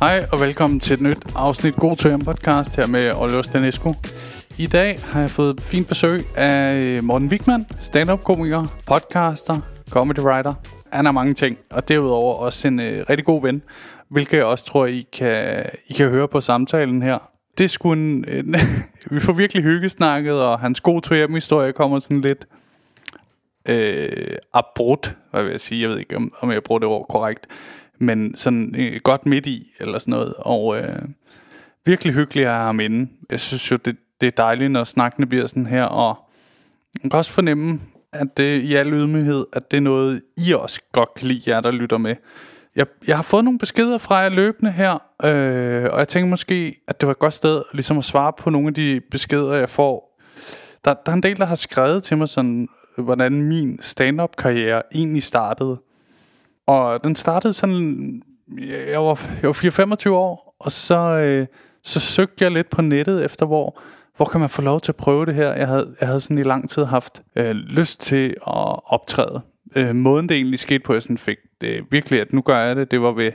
Hej og velkommen til et nyt afsnit God Tøren podcast her med Oliver Stanescu. I dag har jeg fået fint besøg af øh, Morten Wigman, stand-up-komiker, podcaster, comedy writer. Han er mange ting, og derudover også en øh, rigtig god ven, hvilket jeg også tror, I kan, I kan høre på samtalen her. Det skulle en, en vi får virkelig hyggesnakket, og hans gode to historie kommer sådan lidt øh, abrupt, hvad vil jeg sige. Jeg ved ikke, om, om jeg bruger det ord korrekt men sådan øh, godt midt i, eller sådan noget. Og øh, virkelig hyggelig at have ham inde. Jeg synes jo, det, det er dejligt, når snakkene bliver sådan her, og man kan også fornemme, at det i al ydmyghed, at det er noget, I også godt kan lide, jer der lytter med. Jeg, jeg har fået nogle beskeder fra jer løbende her, øh, og jeg tænker måske, at det var et godt sted ligesom at svare på nogle af de beskeder, jeg får. Der, der er en del, der har skrevet til mig sådan, hvordan min stand-up-karriere egentlig startede. Og den startede sådan, jeg var, jeg var 4-25 år, og så, øh, så søgte jeg lidt på nettet efter, hvor, hvor kan man få lov til at prøve det her. Jeg havde, jeg havde sådan i lang tid haft øh, lyst til at optræde. Øh, måden det egentlig skete på, jeg sådan fik det virkelig, at nu gør jeg det, det var ved,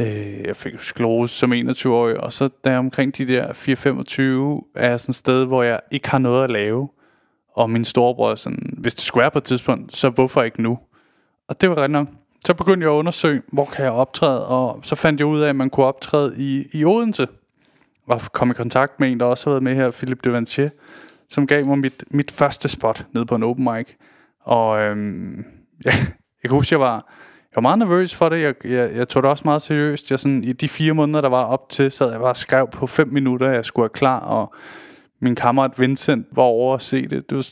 øh, jeg fik sklose som 21-årig, og så der omkring de der 4-25 er jeg sådan et sted, hvor jeg ikke har noget at lave. Og min storebror sådan, hvis det skulle være på et tidspunkt, så hvorfor ikke nu? Og det var ret nok så begyndte jeg at undersøge, hvor kan jeg optræde, og så fandt jeg ud af, at man kunne optræde i, i Odense. Og kom i kontakt med en, der også har været med her, Philip Devanchier, som gav mig mit, mit første spot ned på en open mic. Og øhm, jeg, jeg kan huske, jeg var, jeg var meget nervøs for det. Jeg, jeg, jeg tog det også meget seriøst. Jeg sådan, I de fire måneder, der var op til, sad jeg bare og skrev på fem minutter, jeg skulle være klar, og min kammerat Vincent var over at se det. det var,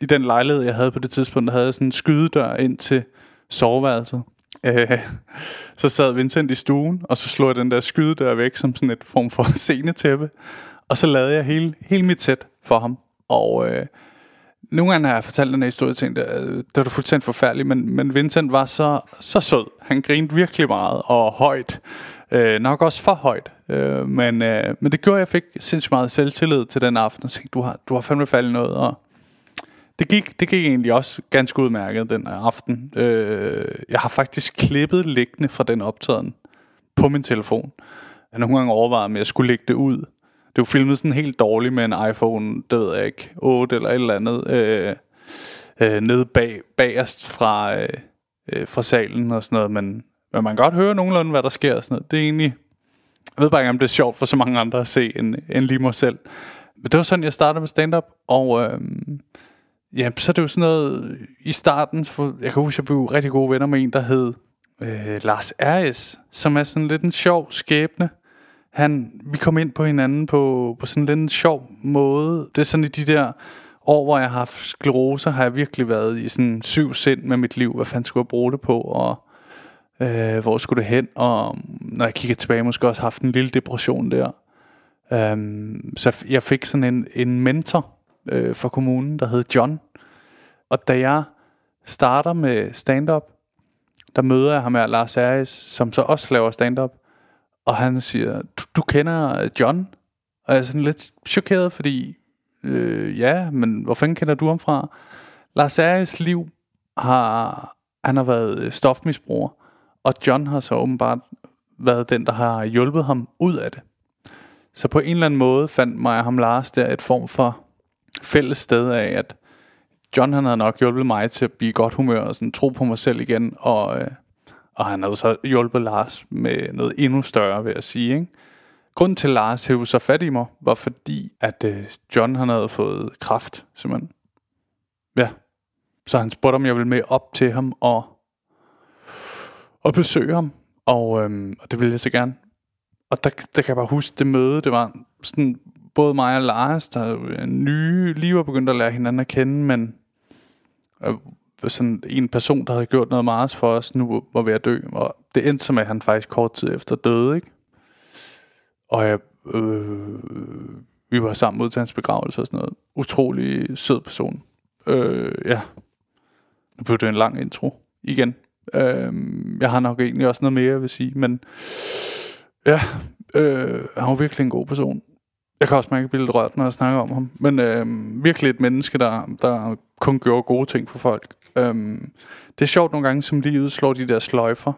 I den lejlighed, jeg havde på det tidspunkt, der havde jeg sådan en skydedør ind til soveværelset. Øh, så sad Vincent i stuen, og så slog jeg den der skyde væk som sådan et form for scenetæppe. Og så lavede jeg hele, hele mit tæt for ham. Og øh, nogle gange har jeg fortalt den her historie til det, øh, det var fuldstændig forfærdeligt, men, men Vincent var så, så sød. Han grinede virkelig meget og højt. Øh, nok også for højt. Øh, men, øh, men det gjorde, at jeg fik sindssygt meget selvtillid til den aften. Og tænkte, du har, du har fandme faldet noget. Og, det gik, det gik egentlig også ganske udmærket den aften. Øh, jeg har faktisk klippet liggende fra den optagen på min telefon. Jeg har nogle gange overvejet, om jeg skulle lægge det ud. Det var filmet sådan helt dårligt med en iPhone, det ved jeg ikke, 8 eller et eller andet, øh, øh, nede bag, bagerst fra, øh, øh, fra salen og sådan noget, men, men man kan godt høre nogenlunde, hvad der sker og sådan noget. Det er egentlig, jeg ved bare ikke, om det er sjovt for så mange andre at se, end, end lige mig selv. Men det var sådan, jeg startede med stand-up, og øh, Ja, så er det jo sådan noget øh, i starten, for jeg kan huske, at jeg blev rigtig gode venner med en, der hed øh, Lars R.S., som er sådan lidt en sjov skæbne. Han, vi kom ind på hinanden på, på sådan lidt en sjov måde. Det er sådan i de der år, hvor jeg har haft sklerose, har jeg virkelig været i sådan syv sind med mit liv. Hvad fanden skulle jeg bruge det på, og øh, hvor skulle det hen? Og mm, når jeg kigger tilbage, måske også haft en lille depression der. Um, så jeg fik sådan en, en mentor, øh, for kommunen, der hed John. Og da jeg starter med stand-up, der møder jeg ham her, Lars Aris, som så også laver stand-up. Og han siger, du, du kender øh, John? Og jeg er sådan lidt chokeret, fordi, øh, ja, men hvor fanden kender du ham fra? Lars Aris liv har, han har været øh, stofmisbruger, og John har så åbenbart været den, der har hjulpet ham ud af det. Så på en eller anden måde fandt mig og ham Lars der et form for fælles sted af, at John han havde nok hjulpet mig til at blive godt humør og sådan tro på mig selv igen, og, øh, og han havde så hjulpet Lars med noget endnu større, vil jeg sige. Ikke? Grunden til, at Lars hævde så fat i mig, var fordi, at øh, John han havde fået kraft, simpelthen. Ja. Så han spurgte, om jeg ville med op til ham og, og besøge ham. Og, øhm, og det ville jeg så gerne. Og der, der kan jeg bare huske det møde, det var sådan både mig og Lars, der er øh, nye, lige var begyndt at lære hinanden at kende, men øh, sådan en person, der havde gjort noget meget for os, nu var ved at dø. Og det endte som, at han faktisk kort tid efter døde, ikke? Og jeg, øh, vi var sammen ud til hans begravelse og sådan noget. Utrolig sød person. Øh, ja. Nu blev det en lang intro igen. Øh, jeg har nok egentlig også noget mere, jeg vil sige, men ja, øh, han var virkelig en god person. Jeg kan også mærke, at jeg bliver lidt rørt, når jeg snakker om ham. Men øh, virkelig et menneske, der, der kun gjorde gode ting for folk. Øh, det er sjovt nogle gange, som livet slår de der sløjfer.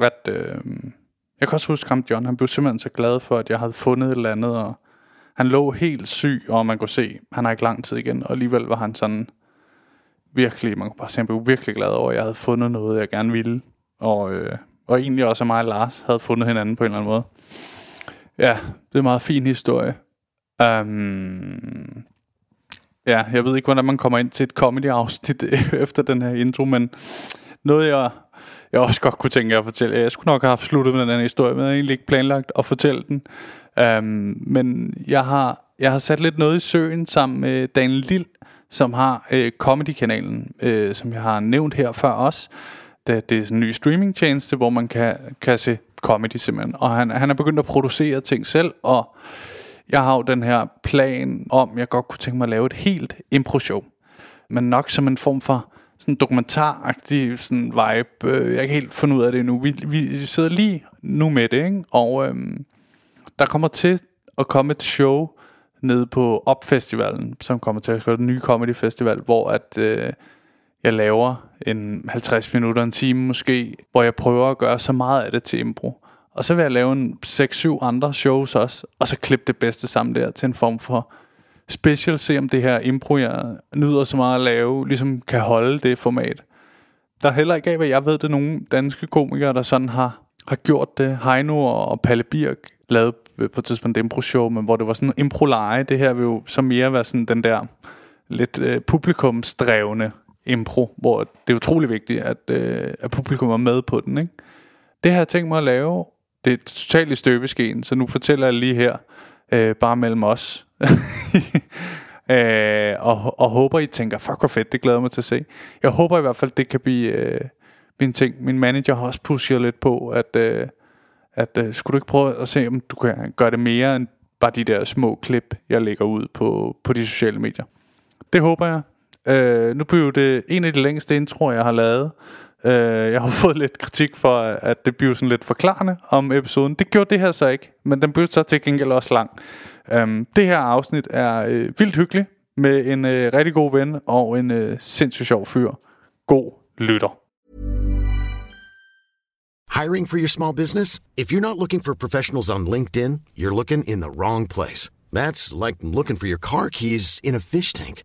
At, øh, jeg kan også huske ham, John. Han blev simpelthen så glad for, at jeg havde fundet et eller andet, og han lå helt syg, og man kunne se, han har ikke lang tid igen, og alligevel var han sådan virkelig, man kunne bare se, han blev virkelig glad over, at jeg havde fundet noget, jeg gerne ville. Og, øh, og egentlig også, at mig og Lars havde fundet hinanden på en eller anden måde. Ja, det er en meget fin historie. Um, ja, jeg ved ikke, hvordan man kommer ind til et comedy-afsnit efter den her intro, men noget, jeg, jeg også godt kunne tænke at fortælle. Jeg skulle nok have haft sluttet med den her historie, men jeg havde egentlig ikke planlagt at fortælle den. Um, men jeg har, jeg har sat lidt noget i søen sammen med Daniel Lille, som har øh, Comedy-kanalen, øh, som jeg har nævnt her før også. Det, det er sådan en ny streaming-tjeneste, hvor man kan, kan se comedy simpelthen. Og han, han er begyndt at producere ting selv, og jeg har jo den her plan om, jeg godt kunne tænke mig at lave et helt impro-show. Men nok som en form for sådan dokumentaragtig sådan vibe. Øh, jeg kan helt finde ud af det nu. Vi, vi sidder lige nu med det, ikke? Og øhm, der kommer til at komme et show nede på Opfestivalen, som kommer til at være den nye comedy festival, hvor at øh, jeg laver en 50 minutter, en time måske, hvor jeg prøver at gøre så meget af det til impro. Og så vil jeg lave en 6-7 andre shows også, og så klippe det bedste sammen der til en form for special, se om det her impro, jeg nyder så meget at lave, ligesom kan holde det format. Der er heller ikke af, hvad jeg ved, det er nogle danske komikere, der sådan har, har gjort det. Heino og Palle Birk lavede på et tidspunkt et impro-show, men hvor det var sådan en impro-leje. Det her vil jo så mere være sådan den der lidt øh, publikumsdrevne impro, hvor det er utrolig vigtigt, at, øh, at publikum er med på den. Ikke? Det har jeg tænkt mig at lave. Det er totalt i støbeskeen, så nu fortæller jeg lige her, øh, bare mellem os. øh, og, og håber, I tænker, fuck hvor fedt, det glæder mig til at se. Jeg håber i hvert fald, det kan blive øh, min ting. Min manager har også pushet lidt på, at, øh, at øh, skulle du ikke prøve at se, om du kan gøre det mere end bare de der små klip, jeg lægger ud på, på de sociale medier. Det håber jeg. Øh, nu bliver det en af de længste introer, jeg har lavet. Øh, jeg har fået lidt kritik for, at det bliver sådan lidt forklarende om episoden. Det gjorde det her så ikke, men den blev så til gengæld også lang. Øh, det her afsnit er øh, vildt hyggeligt, med en øh, rigtig god ven og en øh, sindssygt sjov fyr. God lytter. Hiring for your small business? If you're not looking for professionals on LinkedIn, you're looking in the wrong place. That's like looking for your car keys in a fish tank.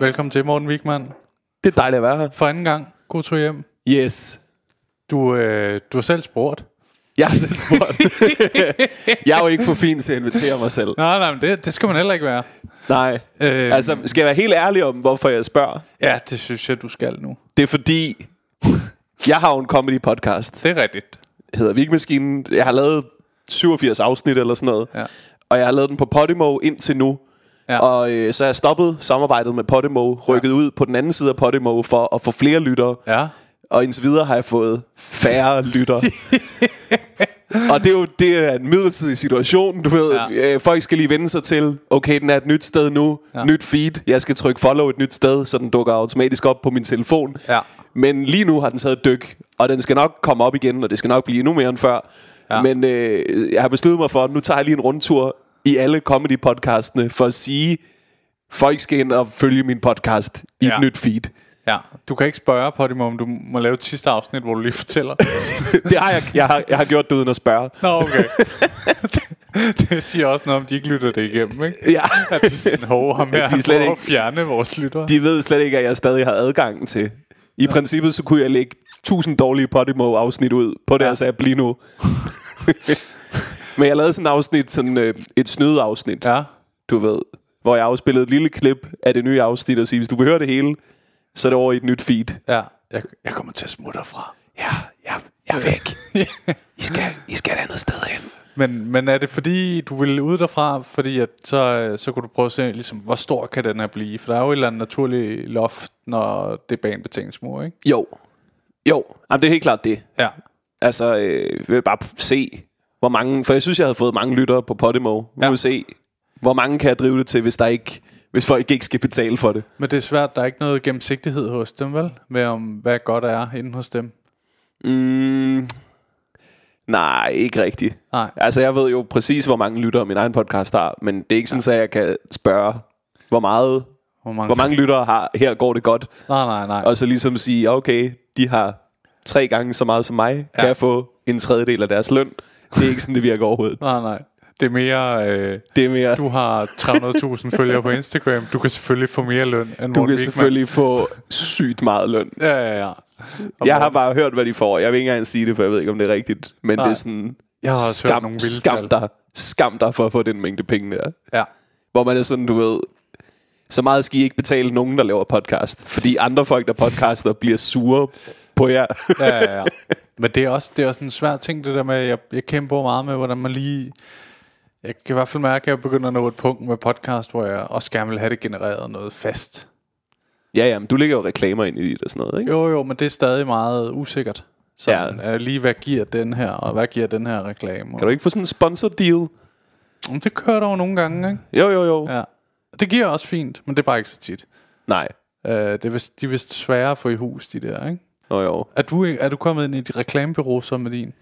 Velkommen til, Morten Wigman. Det er dejligt at være her. For anden gang, god tur hjem. Yes. Du, øh, du har selv spurgt. Jeg har selv spurgt. jeg er jo ikke for fin til at invitere mig selv. Nej, nej, men det, det skal man heller ikke være. Nej. Øhm. Altså, skal jeg være helt ærlig om, hvorfor jeg spørger? Ja, det synes jeg, du skal nu. Det er fordi, jeg har jo en comedy podcast. Det er rigtigt. Det hedder Vigmaskinen. Jeg har lavet 87 afsnit eller sådan noget. Ja. Og jeg har lavet den på Podimo indtil nu. Ja. Og øh, så har jeg stoppet samarbejdet med Podimo, rykket ud på den anden side af Podimo for at få flere lyttere. Ja. Og indtil videre har jeg fået færre lyttere. og det er jo det er en midlertidig situation, du ved. Ja. Øh, folk skal lige vende sig til, okay, den er et nyt sted nu, Ja. ja. nyt feed. Jeg skal trykke follow et nyt sted, så den dukker automatisk op på min telefon. Ja. Men lige nu har den taget et dyk, og den skal nok komme op igen, og det skal nok blive endnu mere end før. Ja. Ja. Men øh, jeg har besluttet mig for, at nu tager jeg lige en rundtur i alle comedy-podcastene for at sige, folk skal ind og følge min podcast i Ja. et nyt feed. Ja, du kan ikke spørge på det, om du må lave et sidste afsnit, hvor du lige fortæller. det har jeg, jeg, har, jeg har gjort det uden at spørge. Nå, okay. det, det siger også noget om, de ikke lytter det igennem, ikke? Ja. At de sådan, hov, ham her, De slet ikke- at fjerne vores lyttere. De ved slet ikke, at jeg stadig har adgang til. I ja. princippet, så kunne jeg lægge 1000 dårlige Podimo-afsnit ud på deres Ja. app lige nu. Men jeg lavede sådan et afsnit, sådan øh, et snydeafsnit, Ja. du ved, hvor jeg afspillede et lille klip af det nye afsnit og sige, hvis du vil høre det hele, så er det over i et nyt feed. Ja. Jeg, jeg kommer til at smutte fra. Ja, ja, jeg er væk. I skal, I skal et andet sted hen. Men, men er det fordi, du vil ud derfra, fordi at så, øh, så kunne du prøve at se, ligesom, hvor stor kan den her blive? For der er jo et eller andet naturligt loft, når det er banebetingelsesmur, ikke? Jo. Jo, Jamen, det er helt klart det. Ja. Altså, øh, jeg vil bare se, hvor mange... For jeg synes, jeg havde fået mange lyttere på Podimo. Vi Ja. ja. se, hvor mange kan jeg drive det til, hvis, der ikke, hvis folk ikke skal betale for det. Men det er svært, der er ikke noget gennemsigtighed hos dem, vel? Med om, hvad godt er inde hos dem. Mm, nej, ikke rigtigt. Nej. Altså, jeg ved jo præcis, hvor mange lyttere min egen podcast har, men det er ikke sådan, at jeg kan spørge, hvor meget... Hvor mange, Hvor mange lyttere har, her går det godt, Nej, nej, nej. og så ligesom sige, okay, de har tre gange så meget som mig, kan Ja. jeg få en tredjedel af deres løn? Det er ikke sådan, det virker overhovedet. Nej, nej. Det er mere, øh, Det er mere, du har 300.000 følgere på Instagram. Du kan selvfølgelig få mere løn end du Morten kan Wigman. selvfølgelig få sygt meget løn. Ja, ja, ja. Og Jeg Morten- har bare hørt, hvad de får. Jeg vil ikke engang sige det, for jeg ved ikke, om det er rigtigt. Men Nej. det er sådan... Jeg har også hørt skam, nogle vilde skam dig, skam dig for at få den mængde penge der. Ja. Hvor man er sådan, du ved... Så meget skal I ikke betale nogen, der laver podcast. Fordi andre folk, der podcaster, bliver sure på jer. ja, ja, ja. Men det er, også, det er også en svær ting, det der med, jeg, jeg kæmper meget med, hvordan man lige... Jeg kan i hvert fald mærke, at jeg begynder at nå et punkt med podcast, hvor jeg også gerne vil have det genereret noget fast. ja, ja, men du lægger jo reklamer ind i det og sådan noget, ikke? Jo, jo, men det er stadig meget usikkert. Så Ja. lige, hvad giver den her, og hvad giver den her reklame? Kan du ikke få sådan en sponsor deal? Men Det kører der jo nogle gange, ikke? Jo, jo, jo. Ja. Det giver også fint, men det er bare ikke så tit. Nej. Uh, det er vist, de er vist svære at få i hus, de der, ikke? Jo, jo. Er du, er du kommet ind i et reklamebureau så med din?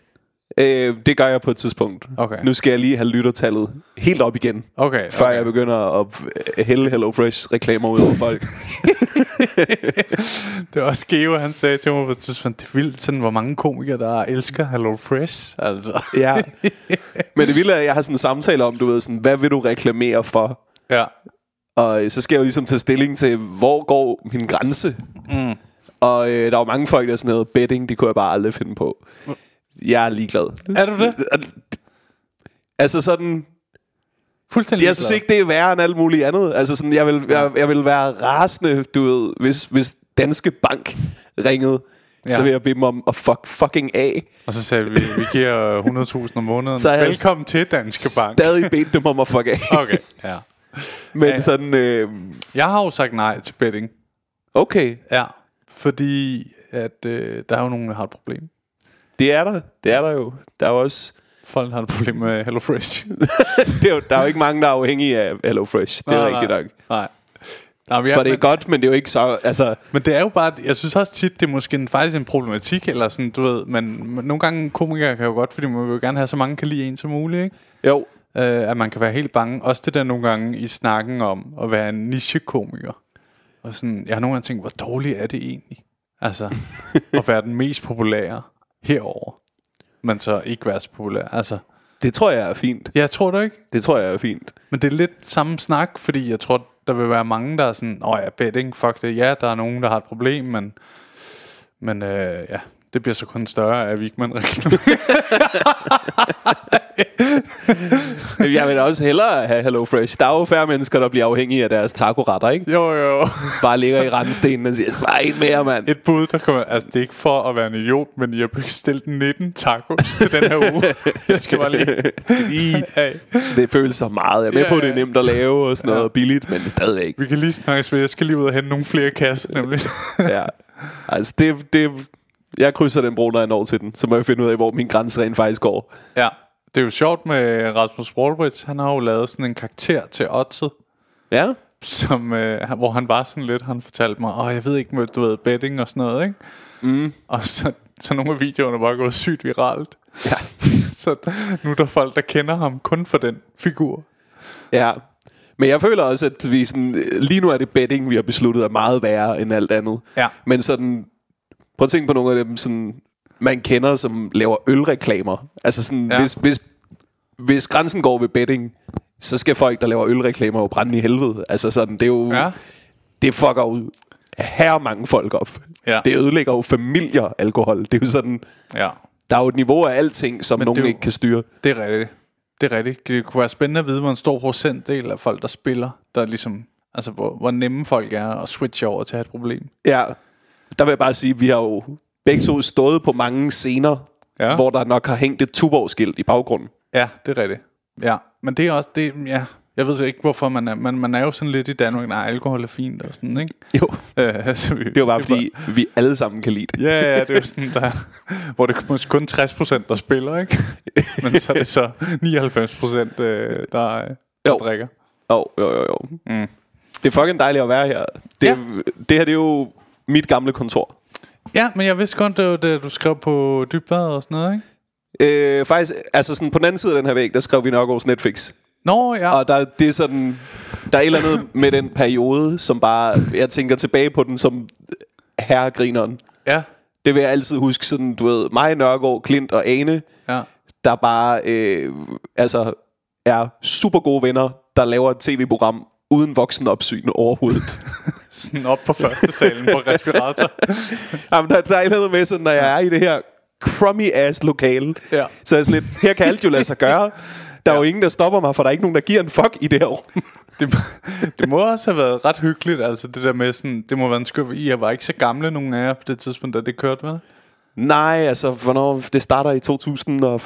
Øh, det gør jeg på et tidspunkt. Okay. Nu skal jeg lige have lyttertallet helt op igen. Okay. Før okay. jeg begynder at hælde HelloFresh reklamer ud over folk. Det var også Geo, han sagde til mig på et tidspunkt, det er vildt, sådan, hvor mange komikere, der elsker Hello Fresh. Altså. Ja. Men det vilde er, at jeg har sådan en samtale om, du ved, sådan, hvad vil du reklamere for? Ja. Og øh, så skal jeg jo ligesom tage stilling til, hvor går min grænse? Mm. Og øh, der er jo mange folk, der er sådan noget betting, det kunne jeg bare aldrig finde på. Jeg er ligeglad. Er du det? Altså sådan, Fuldstændig jeg synes ikke, det er værre end alt muligt andet. Altså sådan, jeg vil, jeg, jeg vil være rasende, du ved, hvis, hvis Danske Bank ringede, ja. så vil jeg bede dem om at fuck fucking af. Og så sagde vi, vi giver 100.000 om måneden. Så jeg Velkommen til Danske Bank. Stadig bedt dem om at fuck af. Okay, ja. Men Ja. sådan, øh, Jeg har jo sagt nej til betting. okay, Ja. Fordi at øh, der er jo nogen, der har et problem. det er der. Det er der jo. Der er jo også... Folk har et problem med Hello Fresh. Det er jo, der er jo ikke mange, der er afhængige af HelloFresh. Det er Nej, rigtigt nej. nok. Nej. Nej, men, jeg, For det er men, godt, men det er jo ikke så... Altså, men det er jo bare, jeg synes også tit, det er måske en, faktisk en problematik, eller sådan, du ved, men, men nogle gange komikere kan jo godt, fordi man vil jo gerne have så mange kan lide en som muligt, ikke? jo, Øh, at man kan være helt bange. Også det der nogle gange i snakken om at være en nichekomiker. Og sådan, jeg har nogle gange tænkt, hvor dårligt er det egentlig? Altså, at være den mest populære herover men så ikke være så populær. Altså, det tror jeg er fint. jeg tror det ikke. Det tror jeg er fint. Men det er lidt samme snak, fordi jeg tror, der vil være mange, der er sådan, åh ja, betting, fuck det. Ja, der er nogen, der har et problem, men, men øh, ja, det bliver så kun større af reklamer. Jeg vil også hellere have HelloFresh. Der er jo færre mennesker, der bliver afhængige af deres tacoretter, ikke? jo, jo. Bare ligger i randstenen og siger, bare en mere, mand. Et bud, der kommer... Altså, det er ikke for at være en idiot, men jeg har bestilt 19 tacos til den her uge. Jeg skal bare lige... Lige, det føles så meget. Jeg er med Ja, på, at det er ja. nemt at lave og sådan noget billigt, men stadigvæk. Vi kan lige snakkes ved. Jeg skal lige ud og hente nogle flere kasser, nemlig. Ja. Altså, det, det, jeg krydser den bro, når jeg når til den. Så må jeg finde ud af, hvor min grænse rent faktisk går. ja. Det er jo sjovt med Rasmus Broldbridge. Han har jo lavet sådan en karakter til Oddset, Ja? som, øh, hvor han var sådan lidt, han fortalte mig, åh, jeg ved ikke, du ved, betting og sådan noget, ikke? Mm. Og så, så nogle af videoerne var gået sygt viralt. Ja. så nu er der folk, der kender ham kun for den figur. Ja. Men jeg føler også, at vi sådan, lige nu er det betting, vi har besluttet, er meget værre end alt andet. Ja. Men sådan, prøv at tænke på nogle af dem, sådan, man kender, som laver ølreklamer. Altså sådan, Ja. hvis, hvis, hvis grænsen går ved betting, så skal folk, der laver ølreklamer, jo brænde i helvede. Altså sådan, det er jo, Ja. det fucker jo her mange folk op. Ja. Det ødelægger jo familier, alkohol. Det er jo sådan, Ja. der er jo et niveau af alting, som Men nogen er jo- ikke kan styre. Det er rigtigt. Det er rigtigt. Det kunne være spændende at vide, hvor en stor procentdel af folk, der spiller, der ligesom, altså hvor, hvor nemme folk er at switche over til at have et problem. Ja, der vil jeg bare sige, at vi har jo begge to stået på mange scener, Ja. hvor der nok har hængt et Tuborg-skilt i baggrunden. Ja, det er rigtigt. Ja, men det er også, det, ja, jeg ved så ikke, hvorfor man er, man, man er jo sådan lidt i Danmark, nej, alkohol er fint og sådan, ikke? Jo, Øh, så vi, det var bare fordi, vi alle sammen kan lide det. Ja, ja, det er jo sådan, der, hvor det er måske kun 60% der spiller, ikke? Men så er det så 99% øh, der, der Jo. drikker. Jo, jo, jo, jo. Mm. Det er fucking dejligt at være her. Det, ja. det her det er jo mit gamle kontor. Ja, men jeg vidste godt, det var det, du skrev på dybbad og sådan noget, ikke? Øh, faktisk, altså sådan på den anden side af den her væg, der skrev vi nok hos Netflix. Nå, ja. Og der, det er sådan, der er et eller andet med den periode, som bare, jeg tænker tilbage på den som herregrineren. Ja, Det vil jeg altid huske, sådan, du ved, mig, Nørgaard, Klint og Ane, ja. der bare øh, altså, er super gode venner, der laver et tv-program uden voksenopsyn overhovedet. Sådan op på første salen på respirator. Jamen, der, der er et eller andet med, sådan, når jeg er i det her crummy ass lokale, Ja. så er jeg sådan lidt, her kan alt jo lade sig gøre. Der er jo ingen, der stopper mig, for der er ikke nogen, der giver en fuck i det her rum. Det, det må også have været ret hyggeligt, altså det der med sådan, det må være en skub. I var ikke så gamle, nogen af jer på det tidspunkt, da det kørte, vel? Nej, altså, hvornår, det starter i, 2000 og,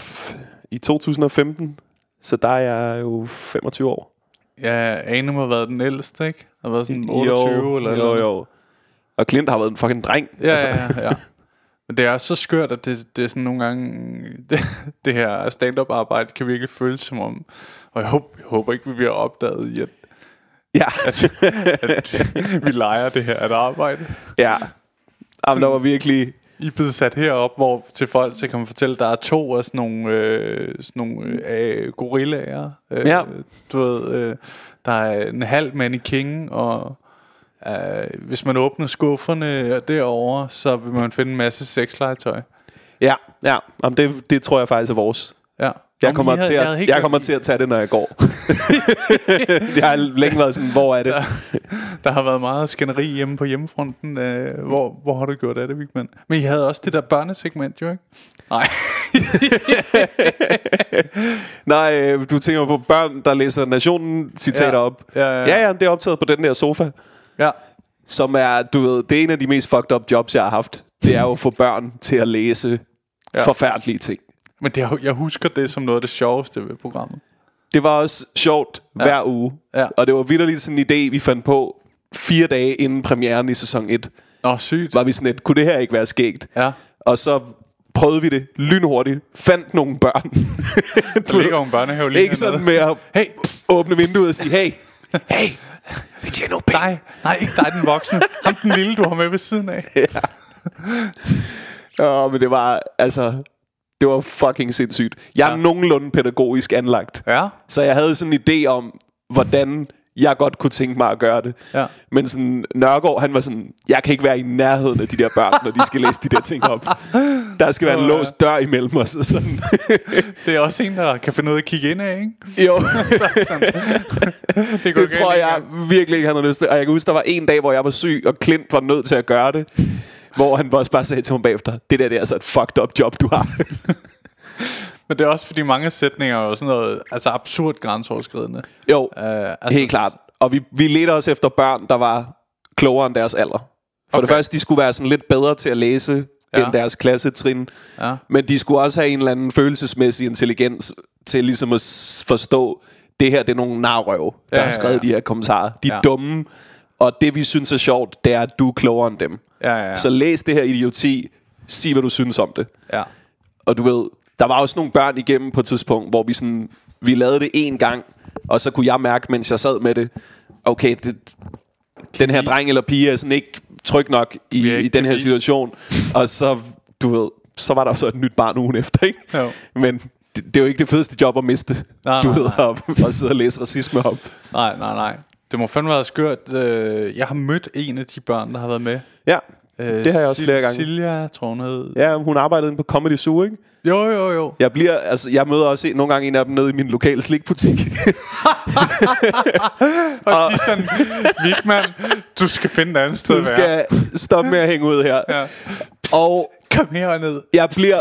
i 2015, så der er jeg jo 25 år. Ja, Ane må have været den ældste, ikke? Har været sådan 28 jo, eller jo, eller jo. Og Clint har været en fucking dreng. Ja, altså. ja, ja, ja. Men det er så skørt, at det, det er sådan nogle gange... Det, det her stand-up arbejde kan virkelig føles som om... Og jeg håber, jeg håber ikke, vi bliver opdaget i, at, ja, at, at vi leger det her at arbejde. ja. Jamen, der var virkelig... I er blevet sat herop, hvor til folk så kan man fortælle, at der er to af sådan nogle, øh, sådan nogle øh, gorillaer. Øh, Ja. Du ved, øh, der er en halv mannequin, og øh, hvis man åbner skufferne derovre, så vil man finde en masse sexlegetøj. Ja, ja. Jamen, det, det tror jeg faktisk er vores. Ja. Jeg Om kommer, havde- til, at, jeg glemt, kommer til at tage det, når jeg går. det har længe været sådan, hvor er det? Der har været meget skænderi hjemme på hjemmefronten. Øh, hvor, hvor har du gjort af det, Vigman? Men I havde også det der børnesegment, jo ikke? Nej. Nej, øh, du tænker på børn, der læser Nationen citater Ja. op. Ja, ja, ja. ja, ja, det er optaget på den der sofa. ja. Som er, du ved, det er en af de mest fucked up jobs, jeg har haft. Det er jo at få børn til at læse ja. forfærdelige ting. Men det, jeg husker det som noget af det sjoveste ved programmet. Det var også sjovt ja. hver uge. Ja. Og det var vidderligt sådan en idé, vi fandt på fire dage inden premieren i sæson 1. Nå, sygt. Var vi sådan et, kunne det her ikke være skægt? Ja. Og så prøvede vi det lynhurtigt. Fandt nogle børn. Der ligger en børnehave lige Ikke sådan med at Hey, åbne vinduet og sige, hey, hey, vi tjener nogle penge. dig. Nej, ikke dig, den voksne. Ham den lille, du har med ved siden af. Ja, men det var, altså, det var fucking sindssygt. Jeg er Ja. nogenlunde pædagogisk anlagt. Ja. Så jeg havde sådan en idé om, hvordan jeg godt kunne tænke mig at gøre det. Ja. Men sådan, Nørgaard, han var sådan, jeg kan ikke være i nærheden af de der børn, når de skal læse de der ting op. Der skal være en låst dør imellem os. Og sådan. Det er også en, der kan finde ud af at kigge ind af, ikke? jo, det, det tror jeg virkelig ikke, han har lyst til. Og jeg kan huske, der var en dag, hvor jeg var syg, og Clint var nødt til at gøre det. Hvor han også bare sagde til mig bagefter, det der det er altså et fucked up job, du har. Men det er også fordi mange sætninger er jo sådan noget altså absurd grænseoverskridende. jo, Uh, altså, Helt klart. Og vi, vi ledte os efter børn, der var klogere end deres alder. For okay. det første, de skulle være sådan lidt bedre til at læse Ja. end deres klassetrin. Ja. Men de skulle også have en eller anden følelsesmæssig intelligens til ligesom at forstå, det her det er nogle narrøv, der Ja, har ja, skrevet ja. de her kommentarer. De er Ja. dumme, og det vi synes er sjovt, det er, at du er klogere end dem. Ja, ja, ja. Så læs det her idioti, sig hvad du synes om det. Ja. Og du ved, der var også nogle børn igennem på et tidspunkt, hvor vi sådan, vi lavede det en gang, og så kunne jeg mærke, mens jeg sad med det, okay, det, den her dreng eller pige er sådan ikke tryg nok i, ikke i den her situation. Og så, du ved, så var der så et nyt barn ugen efter, ikke? Jo. Men det, det er jo ikke det fedeste job at miste, Nej, du nej, ved, nej. at, at sidde og læse racisme op. Nej, nej, nej. Det må fandme være skørt. Øh, Jeg har mødt en af de børn, der har været med. Ja, Øh, Det har jeg også Sil- flere gange. Silja, tror hun hed. ja hun arbejdede inde på Comedy Zoo, ikke? Jo, jo, jo. Jeg bliver, altså, jeg møder også en, nogle gange en af dem nede i min lokale slikbutik. Og de er sådan, Vigman, du skal finde et andet sted du være. skal stoppe med at hænge ud her. Ja. Og kom herned. Jeg bliver,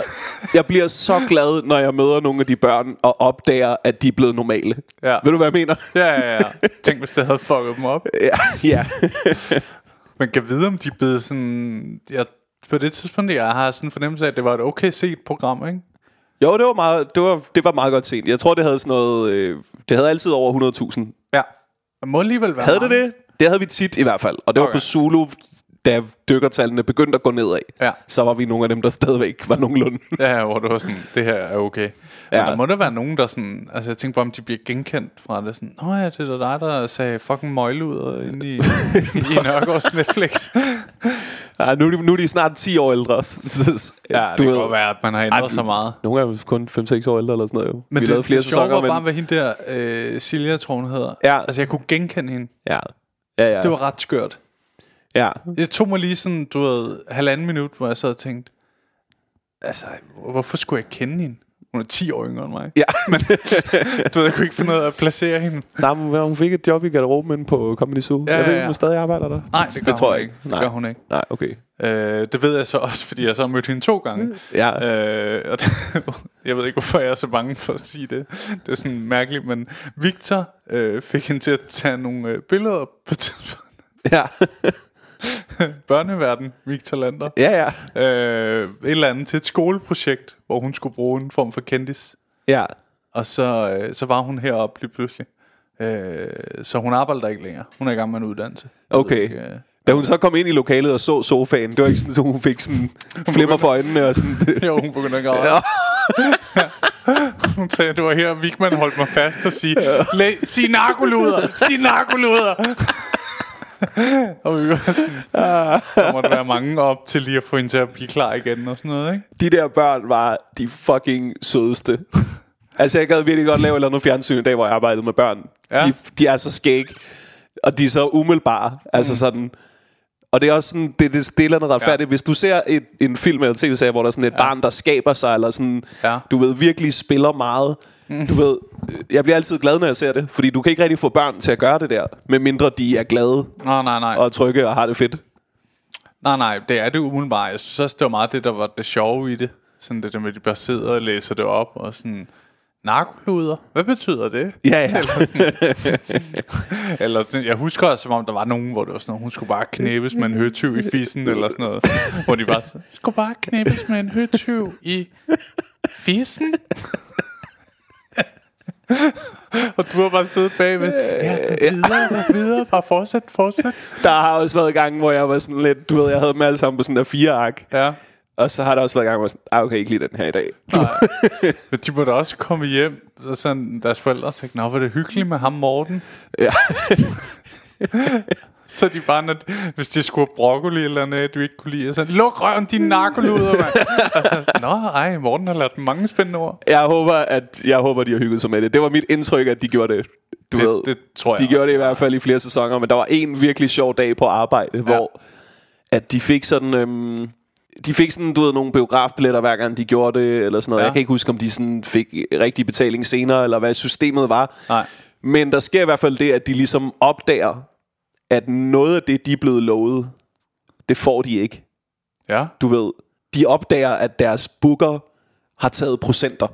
jeg bliver så glad, når jeg møder nogle af de børn og opdager, at de er blevet normale. Ja. Ved du, hvad jeg mener? Ja, ja, ja. Tænk, hvis det havde fucket dem op. Ja. ja. Man kan vide, om de er blevet sådan... Jeg, på det tidspunkt, jeg har sådan en fornemmelse af, at det var et okay set program, ikke? Jo, det var, meget, det, var, det var meget godt set. Jeg tror, det havde sådan noget... Øh, det havde altid over 100.000. Ja. Det må alligevel være Havde det mange. det? Det havde vi tit i hvert fald. Og det var Okay. på Zulu, da dykkertallene begyndte at gå nedad. Ja. Så var vi nogle af dem, der stadigvæk var nogenlunde. Ja, hvor det var sådan, det her er okay. Ja. Men der må der være nogen, der sådan... Altså, jeg tænker bare, om de bliver genkendt fra det. Sådan, Nå ja, det er dig, der sagde fucking møgluder inde i, i Nørgaards Netflix. Ja, nu, er nu er de snart 10 år ældre. Så, så, Ja, det kan godt være, at man har ændret så meget. Nogle er kun 5-6 år ældre eller sådan noget. Jo. Men vi det, lavede flere det sæsoner, var men... bare, hvad hende der, øh, Silja, tror hun hedder. Ja. Altså, jeg kunne genkende hende. Ja. Ja, ja. Det var ret skørt. Ja. Det tog mig lige sådan, du ved, halvanden minut, hvor jeg sad og tænkte, altså, hvorfor skulle jeg kende hende? Hun er 10 år yngre end mig. Ja. Men du ved, jeg kunne ikke finde ud af at placere hende. Nej, men hun fik et job i garderoben på Comedy Zoo. Ja, jeg ved ja, ikke, ja. om hun stadig arbejder der. Nej, det, gør tror jeg ikke. Det Nej. gør hun ikke. Nej, okay. Øh, det ved jeg så også, fordi jeg så har mødt hende to gange. Ja. Øh, og det, jeg ved ikke, hvorfor jeg er så bange for at sige det. Det er sådan mærkeligt, men Victor øh, fik hende til at tage nogle øh, billeder på tidspunkt. Ja. Børneverden, Victor Lander. ja, ja. Øh, et eller andet til et skoleprojekt, hvor hun skulle bruge en form for kendis. Ja. Og så, øh, så var hun heroppe lige pludselig. Øh, så hun arbejder der ikke længere. Hun er i gang med en uddannelse. Jeg Okay. Ikke, øh, Da hun så kom ind i lokalet og så sofaen, det var ikke sådan, at hun fik sådan flimmer for øjnene og sådan. jo, hun begyndte at græde. Ja. Hun sagde, det var her, Vigman holdt mig fast og sige, sig narkoluder, sig narkoluder. og vi var sådan, der måtte være mange op til lige at få hende til at blive klar igen og sådan noget, ikke? De der børn var de fucking sødeste. altså, jeg gad virkelig godt lave et eller andet fjernsyn i dag, hvor jeg arbejdede med børn. Ja. De, de er så skæg, og de er så umiddelbare. Altså sådan... Og det er også sådan, det, det, det er et eller andet retfærdigt. Ja. Hvis du ser et, en film eller tv-serie, hvor der er sådan et ja. barn, der skaber sig, eller sådan, Ja. du ved, virkelig spiller meget. Du ved, jeg bliver altid glad, når jeg ser det, fordi du kan ikke rigtig få børn til at gøre det der, medmindre de er glade Nå, nej, nej. og trygge og har det fedt. Nej, nej, det er det umiddelbart. Jeg synes også, det var meget det, der var det sjove i det. Sådan det der med, at de bare sidder og læser det op, og sådan... Narkoluder? Hvad betyder det? Ja, ja. Eller sådan, eller sådan, jeg husker også, som om der var nogen, hvor det var sådan noget, hun skulle bare knæbes med en høtyv i fissen, eller sådan noget. Hvor de bare så, skulle bare knæbes med en høtyv i fissen? Og du har bare siddet bagved. Ja, videre, videre, bare fortsæt, fortsæt. Der har også været gange, hvor jeg var sådan lidt, du ved, jeg havde dem alle sammen på sådan der fire ark. Ja. Og så har der også været gange, hvor jeg var sådan, ah, okay, ikke lige den her i dag. Men de må da også komme hjem, og sådan, deres forældre sagde, nå, var det hyggeligt med ham, Morten. Ja. Så de bare, når, hvis de skulle broccoli eller noget, du ikke kunne lide, så luk røven, din narkoluder, mand. og så, sådan, nå, ej, Morten har lært mange spændende ord. Jeg håber, at jeg håber, de har hygget sig med det. Det var mit indtryk, at de gjorde det. Du Det- ved, det tror jeg De også, gjorde det i hvert fald i flere sæsoner, men der var en virkelig sjov dag på arbejde, ja. hvor at de fik sådan... Øhm, de fik sådan, du ved, nogle biografbilletter hver gang de gjorde det, eller sådan noget. Ja. Jeg kan ikke huske, om de sådan fik rigtig betaling senere, eller hvad systemet var. Nej. Men der sker i hvert fald det, at de ligesom opdager, at noget af det, de er blevet lovet, det får de ikke. Ja. Du ved, de opdager, at deres booker har taget procenter.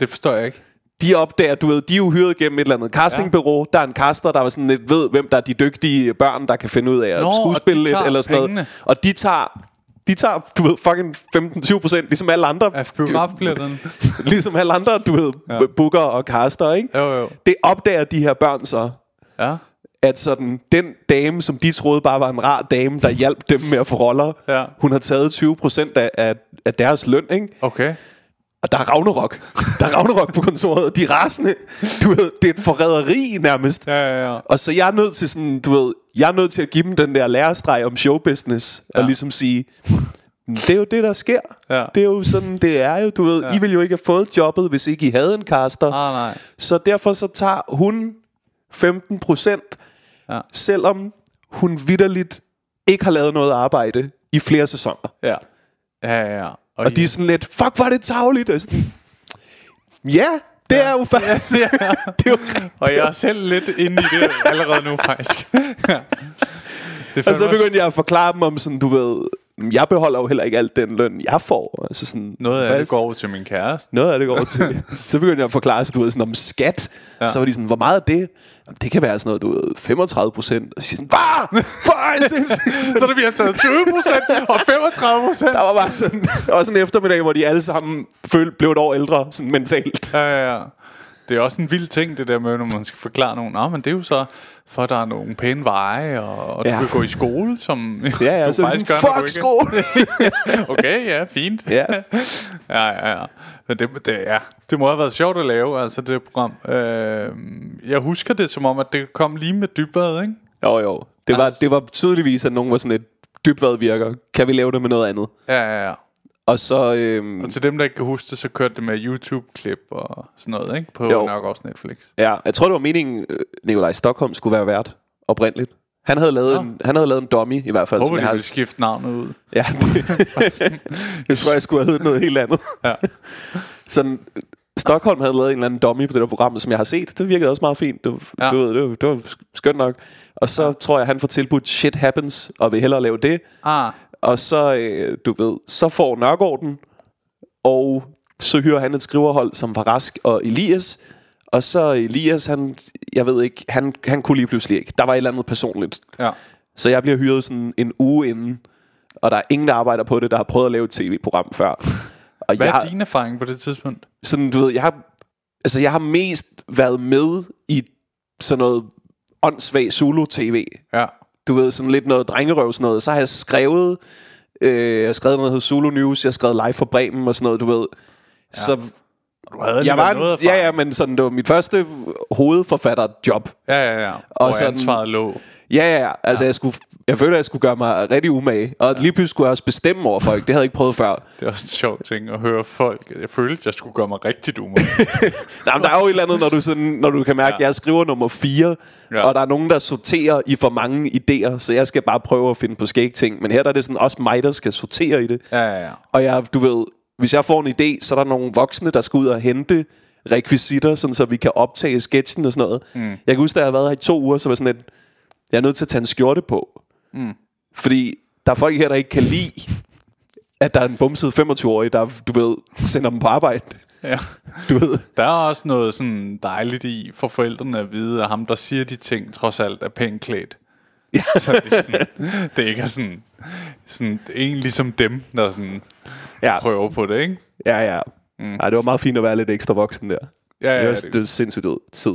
Det forstår jeg ikke. De opdager, du ved, de er jo hyret gennem et eller andet castingbureau. Ja. Der er en caster, der var sådan lidt ved, hvem der er de dygtige børn, der kan finde ud af at Nå, skuespille lidt eller sådan pengene. noget. Og de tager, de tager, du ved, fucking 15-20 procent, ligesom alle andre. Af biografbilletterne. ligesom alle andre, du ved, ja. booker og caster, ikke? Jo, jo. Det opdager de her børn så, Ja. At sådan, den dame, som de troede bare var en rar dame, der hjalp dem med at få roller, Ja. hun har taget 20 procent af, af, af deres løn, ikke? Okay. Og der er Ragnarok. Der er Ragnarok på kontoret. De er rasende. Du ved, det er et forræderi nærmest. Ja, ja, ja. Og så jeg er nødt til sådan, du ved, jeg er nødt til at give dem den der lærestreg om showbusiness. Ja. Og ligesom sige, det er jo det, der sker. Ja. Det er jo sådan, det er jo, du ved, ja. I ville jo ikke have fået jobbet, hvis ikke I havde en caster. Ah, nej. Så derfor så tager hun 15 procent, Ja. selvom hun vidderligt ikke har lavet noget arbejde i flere sæsoner. Ja. Ja, ja, ja. Og de er sådan lidt, fuck, var det tavligt. Og sådan, ja, det ja. er jo faktisk... ja. det er jo rigtigt. Og jeg er selv lidt inde i det allerede nu, faktisk. ja. Det Og så begyndte jeg at forklare dem om sådan, du ved... jeg beholder jo heller ikke alt den løn, jeg får. Altså sådan, Noget af hvad- det går over til min kæreste. Noget af det går over til. så begyndte jeg at forklare, så du ved, sådan om skat. Ja. Så var de sådan, hvor meget er det? Jamen, det kan være sådan noget, du ved, 35 procent. Og så sådan, hvad? Så der bliver taget 20% og 35% Der var bare sådan, sådan en eftermiddag, hvor de alle sammen følte, blev et år ældre, sådan mentalt. Ja, ja, ja. Det er også en vild ting, det der med, når man skal forklare nogen. Nå, men det er jo så, for der er nogle pæne veje, og, og Ja. du kan gå i skole, som Ja, ja, du så sådan, når du fuck skole. Okay, ja, fint. ja. Ja, ja, ja. Men det, det, ja. det må have været sjovt at lave, altså det program. Øh, jeg husker det som om, at det kom lige med dybvad, ikke? Jo, jo. Det var, det var tydeligvis, at nogen var sådan et dybvad virker. Kan vi lave det med noget andet? Ja, ja, ja. Og så... Øhm, Og til dem, der ikke kan huske det, så kørte det med YouTube-klip og sådan noget, ikke? På Jo. nok også Netflix. ja, jeg tror, det var meningen, øh, Nikolaj Stockholm skulle være vært oprindeligt. Han havde lavet, Nå. en, han havde lavet en dummy, i hvert fald. Håber, de jeg har- vil skifte navnet ud. Ja, det, jeg tror, jeg skulle have heddet noget helt andet. Ja. Sådan, Stockholm havde lavet en eller anden dummy på det der program, som jeg har set. Det virkede også meget fint. Det, Ja. ja. du ved, det, var, det var skønt nok. Og så ja. tror jeg, han får tilbudt Shit Happens, og vil hellere lave det. Ah, Og så, øh, du ved, så får Nørgaard den, og så hyrer han et skriverhold, som var Rask og Elias. Og så Elias, han, jeg ved ikke, han, han kunne lige pludselig ikke. Der var et eller andet personligt. ja. Så jeg bliver hyret sådan en uge inden, og der er ingen, der arbejder på det, der har prøvet at lave et tv-program før. Og Hvad jeg, er din erfaring på det tidspunkt? sådan, du ved, jeg har, altså, jeg har mest været med i sådan noget åndssvag Zulu-tv. Ja. Du ved, sådan lidt noget drengerøv, sådan noget. Så har jeg skrevet, øh, jeg har skrevet noget, der hedder Zulu News, jeg har skrevet live for Bremen og sådan noget, du ved. Ja. Så Du havde jeg var, noget ja, ja, men sådan, det var mit første hovedforfatterjob. Ja, ja, ja. Og, og sådan- ansvaret lå. Ja, ja, ja. Altså, jeg, skulle, jeg følte, at jeg skulle gøre mig rigtig umage. Og lige pludselig skulle jeg også bestemme over folk. Det havde jeg ikke prøvet før. Det er også en sjov ting at høre folk. Jeg følte, at jeg skulle gøre mig rigtig dum. Nej, men der er jo et eller andet, når du, sådan, når du kan mærke, at Ja. jeg skriver nummer 4, Ja. ja. og der er nogen, der sorterer i for mange idéer, så jeg skal bare prøve at finde på skæg ting. Men her der er det sådan også mig, der skal sortere i det. ja, ja, ja. Og jeg, du ved, hvis jeg får en idé, så er der nogle voksne, der skal ud og hente rekvisitter, sådan så vi kan optage sketchen og sådan noget. Mm. Jeg kan huske, da jeg har været her i to uger, så var sådan et, jeg er nødt til at tage en skjorte på. Mm. Fordi der er folk her, der ikke kan lide, at der er en bumset 25-årig, der, du ved, sender dem på arbejde. ja. Du ved. Der er også noget sådan dejligt i for forældrene at vide, at ham, der siger de ting, trods alt er pænt klædt. Ja. Så det, er sådan, det ikke er sådan, sådan en ligesom dem, der sådan Ja, prøver på det, ikke? ja, ja. Mm. Ej, det var meget fint at være lidt ekstra voksen der. Ja, ja, det, var, det- det er sindssygt ud tid.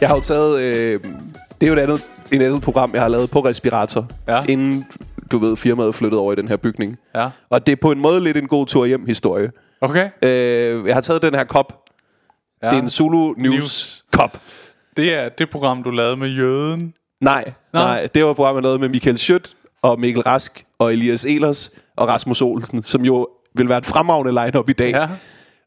Jeg har jo taget... Øh, det er jo et andet, et andet program, jeg har lavet på respirator, Ja. inden, du ved, firmaet flyttede over i den her bygning. Ja. Og det er på en måde lidt en god tur hjem historie. Okay. Øh, jeg har taget den her kop. Ja. Det er en Zulu News, News. Kop. Det er det program, du lavede med jøden. Nej, Nå. nej, det var et program, jeg lavede med Michael Schødt og Mikkel Rask og Elias Elers og Rasmus Olsen, som jo vil være et fremragende line-up i dag. Ja.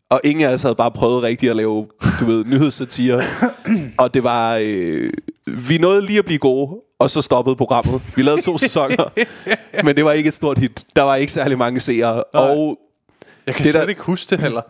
Og ingen af os havde bare prøvet rigtigt at lave, du ved, nyhedssatire. og det var... Øh, vi nåede lige at blive gode, og så stoppede programmet. Vi lavede to sæsoner, men det var ikke et stort hit. Der var ikke særlig mange seere, og Jeg kan Det det der- slet ikke huske det heller.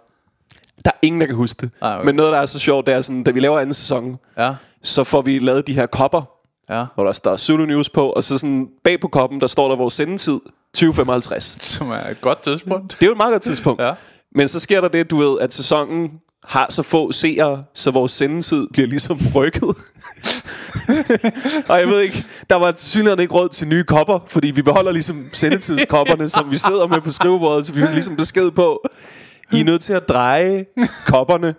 der er ingen, der kan huske det. Ej, okay. Men noget, der er så sjovt, det er sådan, da vi laver anden sæson, Ja. så får vi lavet de her kopper, Ja. hvor der står Zulu News på, og så sådan bag på koppen, der står der vores sendetid, 2055. Som er et godt tidspunkt. Det er jo et meget godt tidspunkt. Ja. Men så sker der det, du ved, at sæsonen har så få seere, så vores sendetid bliver ligesom rykket. og jeg ved ikke, der var synligheden ikke råd til nye kopper, fordi vi beholder ligesom sendetidskopperne, som vi sidder med på skrivebordet, så vi har ligesom besked på, I er nødt til at dreje kopperne,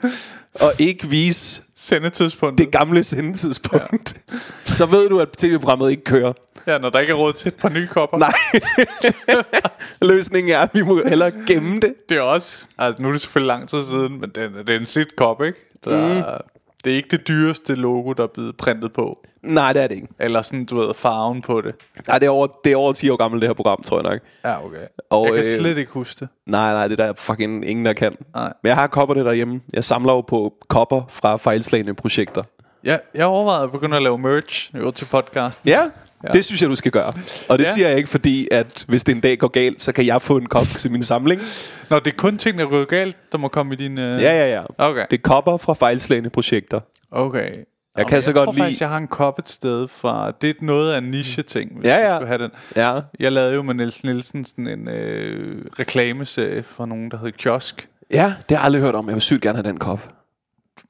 og ikke vise Sendetidspunkt. det gamle sendetidspunkt. Ja. Så ved du, at tv-programmet ikke kører. Ja, når der ikke er råd til et par nye kopper. Nej. Løsningen er, at vi må hellere gemme det. Det er også... Altså, nu er det selvfølgelig lang tid siden, men det, er- det er en slidt kop, ikke? Der, mm. Det er ikke det dyreste logo, der er blevet printet på. Nej, det er det ikke. Eller sådan, du ved, farven på det. Nej, det er over, det er over 10 år gammelt, det her program, tror jeg nok. Ja, okay. Og, jeg kan øh, slet ikke huske det. Nej, nej, det er der fucking ingen, der kan. Nej. Men jeg har kopperne derhjemme. Jeg samler jo på kopper fra fejlslagende projekter. Ja, jeg overvejede at begynde at lave merch jo, til podcasten. Ja, ja, det synes jeg, du skal gøre. Og det Ja. siger jeg ikke, fordi at hvis det en dag går galt, så kan jeg få en kop til min samling. Nå, det er kun ting, der er gået galt, der må komme i din... Øh... Ja, ja, ja. Okay. Det er kopper fra fejlslagende projekter. Okay. Jeg kan så jeg godt tror lide- faktisk, jeg har en kop et sted fra... Det er noget af en niche-ting, hvis Ja, du ja. skulle have den. Ja. Jeg lavede jo med Niels Nielsen sådan en øh, reklameserie for nogen, der hed Kiosk. Ja, det har jeg aldrig hørt om. Jeg vil sygt gerne have den kop.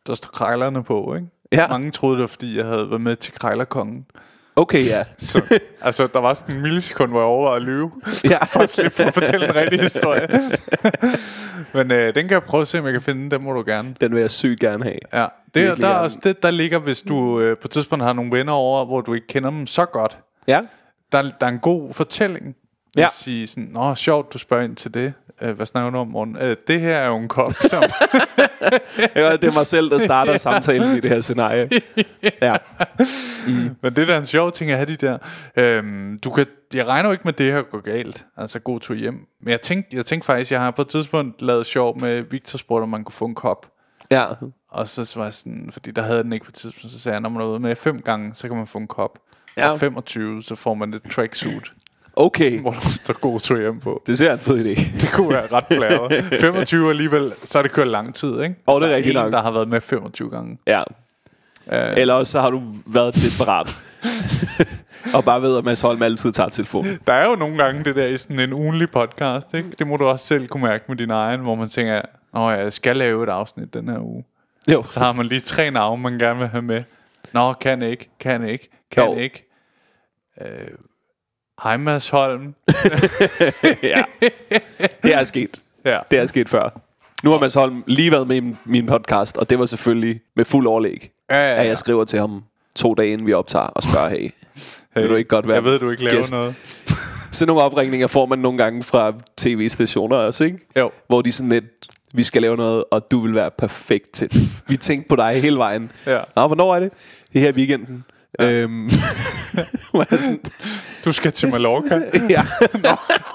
Der står krejlerne på, ikke? Ja. Mange troede det var, fordi jeg havde været med til Krejlerkongen. Okay, ja. Så, altså, der var sådan en millisekund, hvor jeg overvejede at lyve. ja. For at slippe for at fortælle en rigtig historie. Men øh, den kan jeg prøve at se, om jeg kan finde. Den må du gerne. Den vil jeg sygt gerne have. Ja, det, Virkelig der er også det, der ligger, hvis du øh, på et tidspunkt har nogle venner over, hvor du ikke kender dem så godt. Ja. Der, der er en god fortælling. Ja. At sige sådan, Nå, sjovt, du spørger ind til det. Øh, hvad snakker du om, morgen? Øh, det her er jo en kop, som... Ja, det er mig selv, der starter samtalen i det her scenarie. Ja. Men det der er en sjov ting at have de der. Øhm, du kan, jeg regner jo ikke med, at det her går galt. Altså god tur hjem. Men jeg tænkte, jeg tænkte faktisk, jeg har på et tidspunkt lavet sjov med Victor spurgte, om man kunne få en kop. Ja. Og så var jeg sådan, fordi der havde den ikke på et tidspunkt, så sagde jeg, når man er ude med fem gange, så kan man få en kop. Ja. Og 25, så får man et tracksuit, Okay. hvor der står god tur hjem på. Det ser en fed idé. Det kunne være ret blæret. 25 alligevel, så er det kørt lang tid, ikke? Og det er rigtig langt. der har været med 25 gange. Ja. Øh, Eller også så har du været desperat. og bare ved, at Mads Holm altid tager telefonen. Der er jo nogle gange det der i sådan en ugenlig podcast, ikke? Det må du også selv kunne mærke med din egen, hvor man tænker, Nå, jeg skal lave et afsnit den her uge. Jo. Så har man lige tre navne, man gerne vil have med. Nå, kan ikke, kan ikke, kan Jo. ikke. Øh, Hej Mads Holm. ja. Det er sket. Ja. Det er sket før. Nu har Mads Holm lige været med i min- podcast, og det var selvfølgelig med fuld overlæg, Ja, ja, at ja. jeg skriver til ham to dage inden vi optager og spørger, hey, vil du ikke godt være Jeg ved, du ikke laver gæst? noget. Sådan nogle opringninger får man nogle gange fra tv-stationer også, ikke? Jo. Hvor de sådan lidt, vi skal lave noget, og du vil være perfekt til det. Vi tænkte på dig hele vejen. Ja. Nå, hvornår er det? Det er her i weekenden. Ja. Øhm, sådan, Du skal til Mallorca. ja.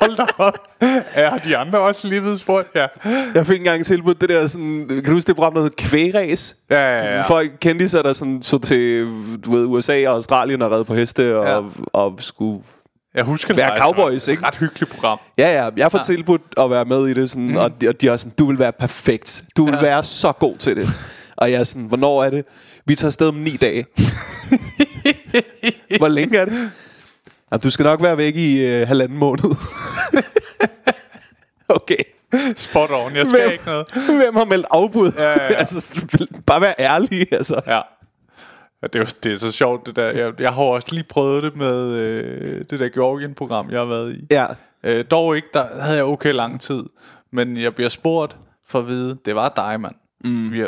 Hold da op. Er de andre også lige spurgt? Ja. Jeg fik engang tilbudt det der sådan, kan du huske det program, der hedder Kvægræs? Ja, ja, ja. Folk kendte sig der sådan, så til du ved, USA og Australien og redde på heste og, Ja. ja. og skulle... Jeg husker det Være cowboys, ikke? Et ret hyggeligt program. Ja, ja, jeg får ja. tilbudt at være med i det, sådan, mm. og, de, og de er sådan, du vil være perfekt. Du vil ja. være så god til det. Og jeg er sådan, hvornår er det? Vi tager afsted om ni dage. Hvor længe er det? Jamen, du skal nok være væk i øh, halvanden måned. okay. Spot on. Jeg skal Hvem? ikke noget. Hvem har meldt afbud? Ja, ja, ja. altså, bare være ærlig, altså. Ja. Ja, det, er, jo- det er så sjovt, det der. Jeg, jeg har også lige prøvet det med øh, det der Georgien-program, jeg har været i. Ja. Øh, dog ikke, der havde jeg okay lang tid. Men jeg bliver spurgt for at vide, det var dig, mand. Mm. Vi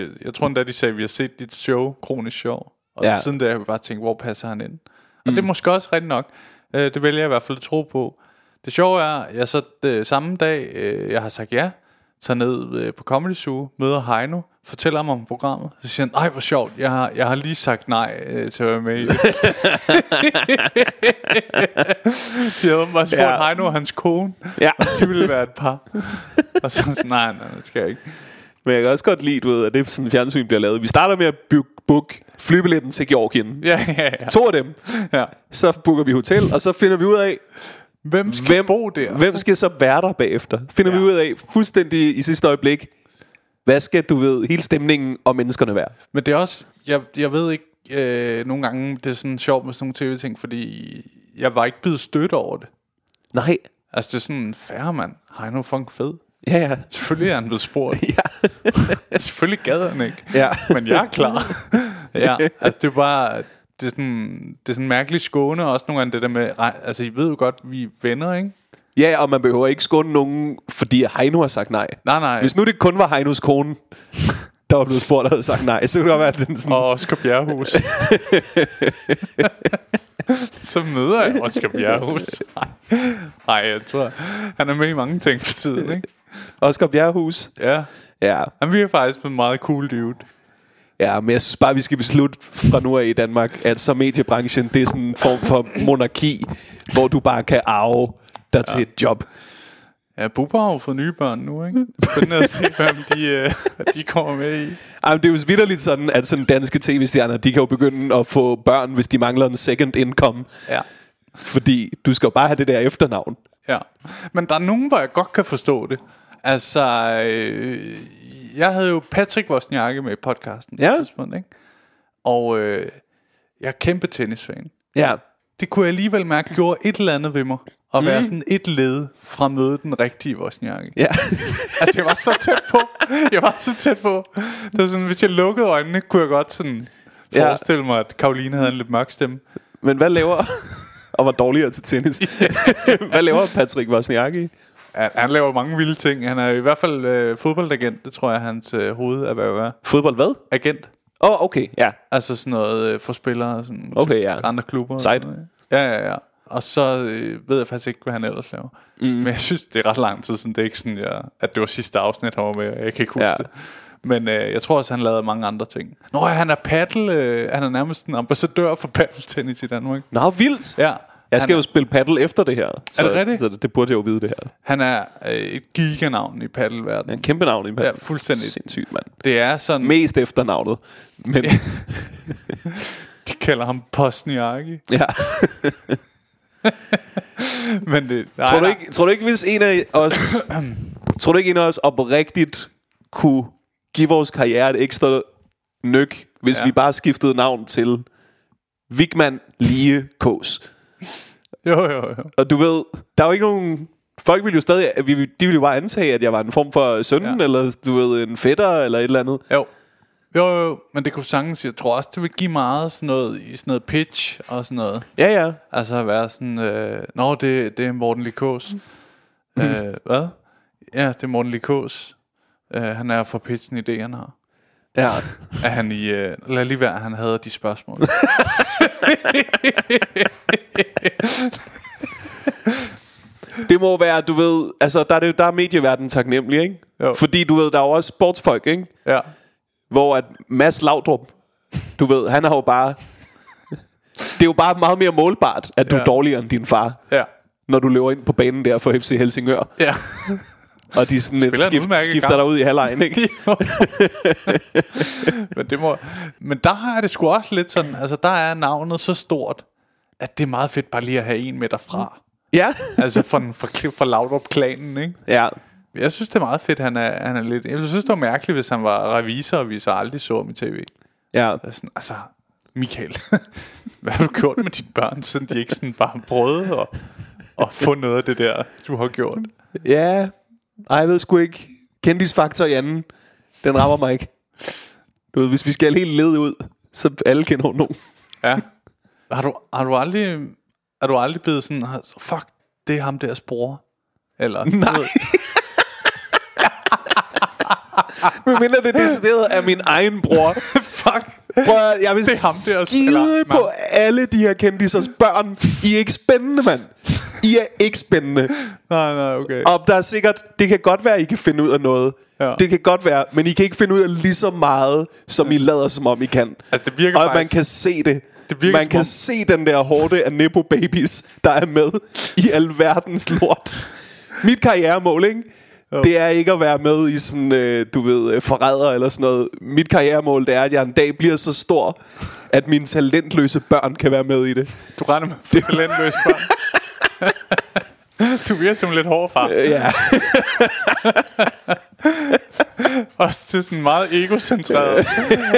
har, jeg tror endda, de sagde, vi har set dit show, Kronisk Show. Og Ja. siden der har vi bare tænkt, hvor passer han ind? Og mm. det er måske også rigtigt nok. Øh, det vælger jeg i hvert fald at tro på. Det sjove er, at jeg så øh, samme dag, øh, jeg har sagt ja, tager ned øh, på Comedy Zoo, møder Heino, fortæller ham om programmet. Så siger han, ej hvor sjovt, jeg har, jeg har lige sagt nej øh, til at være med i det. De havde bare spurgt Ja. Heino og hans kone, Ja. de ville være et par. og så sådan, nej, nej, det skal jeg ikke. Men jeg kan også godt lide, du ved, at det er sådan fjernsyn bliver lavet. Vi starter med at book, book flybilletten til Georgien. Ja, ja, ja. To af dem. ja. Så booker vi hotel, og så finder vi ud af, Hvem skal hvem, bo der? hvem skal så være der bagefter. Finder ja. Vi ud af fuldstændig i sidste øjeblik, hvad skal, du ved, hele stemningen og menneskerne være. Men det er også, jeg, jeg ved ikke, øh, nogle gange, det er sådan sjovt med sådan nogle tv-ting, fordi jeg var ikke blevet stødt over det. Nej. Altså, det er sådan, færre mand, Heino funk fed. Ja, ja. Selvfølgelig er han blevet spurgt. Ja. Selvfølgelig gad han ikke. Ja. Men jeg er klar. ja, altså det er bare... Det er sådan, det er sådan mærkeligt skåne også nogle gange det der med... Altså, I ved jo godt, vi er venner, ikke? Ja, og man behøver ikke skåne nogen, fordi Heino har sagt nej. Nej, nej. Hvis nu det kun var Heinos kone, der var blevet spurgt og havde sagt nej, så kunne det være, den sådan... Og Oscar Bjerrehus. så møder jeg Oscar Bjerrehus. Nej, jeg tror, han er med i mange ting for tiden, ikke? Oscar Bjerrehus. Ja. Ja, Han virker faktisk en meget cool dude. ja, men jeg synes bare, vi skal beslutte fra nu af i Danmark, at så mediebranchen, det er sådan en form for monarki, hvor du bare kan arve dig ja. til et job. Ja, Bubber har jo fået nye børn nu, ikke? Spændende at se, hvem de, øh, de kommer med i. Ej, men det er jo vidderligt sådan, at sådan danske tv-stjerner, de kan jo begynde at få børn, hvis de mangler en second income. Ja. Fordi du skal jo bare have det der efternavn. Ja. Men der er nogen, hvor jeg godt kan forstå det. Altså, øh, jeg havde jo Patrick Wozniacki med i podcasten på Ja. et tidspunkt, ikke? Og øh, jeg er kæmpe tennisfan. Ja. Det kunne jeg alligevel mærke gjorde et eller andet ved mig. At være sådan et led fra møde den rigtige Wozniacki. Ja. Altså, jeg var så tæt på. Jeg var så tæt på. Det var sådan, hvis jeg lukkede øjnene, kunne jeg godt sådan Ja. forestille mig, at Karoline havde en lidt mørk stemme. Men hvad laver... og var dårligere til tennis. hvad laver Patrick Wozniacki? Han, laver mange vilde ting. Han er i hvert fald øh, fodboldagent. Det tror jeg, hans øh, hovederhverv er. Fodbold hvad? Agent. Åh, oh, okay, ja. Altså sådan noget øh, for spillere og sådan Okay, ja. andre klubber. Sejt. Ja, ja, ja. Og så øh, ved jeg faktisk ikke, hvad han ellers laver. Mm. Men jeg synes, det er ret lang tid siden. Det er ikke sådan, jeg, at det var sidste afsnit, han var med. Jeg kan ikke huske ja. det. Men øh, jeg tror også, han lavede mange andre ting. Nå, han er paddle. Øh, han er nærmest en ambassadør for paddeltennis i Danmark. Nå, vildt. Ja. Jeg skal han, jo spille paddle efter det her. Så, det rigtigt? Så det, det burde jeg jo vide, det her. Han er øh, et giganavn i paddelverdenen. En kæmpe navn i paddle. Ja, fuldstændig. Sindssygt, mand. Det er sådan, Mest efternavnet. Men de kalder ham Postniaki. ja. Men det, nej, tror, du nej. ikke, tror du ikke, hvis en af os... tror du ikke, en af os oprigtigt kunne give vores karriere et ekstra nyk, hvis Ja. ja. vi bare skiftede navn til Vigman Lige Kås? Jo, jo, jo. Og du ved, der er jo ikke nogen... Folk ville jo stadig... De ville jo bare antage, at jeg var en form for søn, Ja. eller du ved, en fætter, eller et eller andet. Jo. Jo, jo, jo, men det kunne sagtens, jeg tror også, det vil give meget sådan noget, i sådan noget pitch og sådan noget. Ja, ja. Altså at være sådan, øh, nå, det, det er Morten Likås. øh, hvad? Ja, det er Morten Likås. Øh, han er for pitchen i det, han har. Ja. Er han i, øh, lad lige være, han havde de spørgsmål. Det må være, du ved... Altså, der er, det, der er medieverdenen taknemmelig, ikke? Jo. Fordi du ved, der er jo også sportsfolk, ikke? ja. Hvor at Mads Laudrup, du ved, han har jo bare... Det er jo bare meget mere målbart, at du Ja. er dårligere end din far, Ja. når du løber ind på banen der for FC Helsingør. Ja. Og de sådan en skift, skifter kamp. dig ud i halvlejen, ikke? men, det må, men der har det sgu også lidt sådan, altså der er navnet så stort, at det er meget fedt bare lige at have en med derfra. ja. altså fra, fra, fra Laudrup-klanen, ikke? Ja. Jeg synes, det er meget fedt, han er, han er lidt... Jeg synes, det var mærkeligt, hvis han var revisor, og vi så aldrig så ham i tv. Ja. Sådan, altså, Michael, hvad har du gjort med dine børn, siden de ikke sådan bare prøvet at, at få noget af det der, du har gjort? Ja. Ej, jeg ved sgu ikke. Kendisfaktor i anden, den rammer mig ikke. Du ved, hvis vi skal helt led ud, så alle kender nogen. Ja. Har du, har du aldrig... Er du aldrig blevet sådan, fuck, det er ham deres bror? Eller, Nej. Men mindre det er decideret af min egen bror. fuck. At, jeg vil Det er ham der, skide eller- på alle de her kendisers børn. I er ikke spændende, mand. I er ikke spændende. Nej, nej, okay. Og der er sikkert, det kan godt være, at I kan finde ud af noget. Ja. Det kan godt være, men I kan ikke finde ud af lige så meget, som I lader som om I kan. Altså, det virker Og faktisk... man kan se det. Det virker man som kan om- se den der hårde af Nepo Babies, der er med i alverdens lort. Mit karrieremål, ikke? Det er ikke at være med i sådan, øh, du ved, øh, forræder eller sådan noget. Mit karrieremål, det er, at jeg en dag bliver så stor, at mine talentløse børn kan være med i det. Du regner med for talentløs børn. du virker som en lidt hård far. Øh, Ja, Også er sådan meget egocentreret.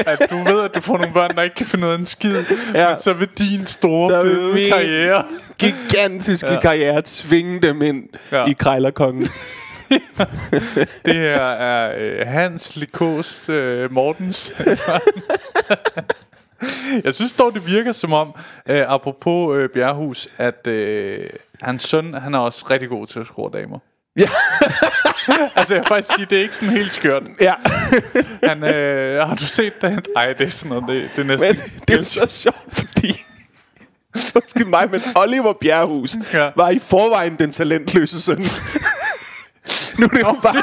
at du ved, at du får nogle børn, der ikke kan finde ud af en skid. Ja. Men så vil din store, Så fede min- karriere... gigantiske ja. karriere tvinge dem ind ja. i Krejlerkongen. Det her er øh, Hans Likos øh, Mortens. Jeg synes dog, det virker som om, øh, apropos øh, Bjerghus, at øh, hans søn, han er også rigtig god til at score damer. Ja. altså, jeg vil faktisk sige, det er ikke sådan helt skørt. Ja, Han, øh, har du set det? Nej, det er sådan noget, det, det er næsten... men det er så sjovt, fordi... Undskyld mig, men Oliver Bjerghus Ja. ja. var i forvejen den talentløse søn. Nu er det jo bare...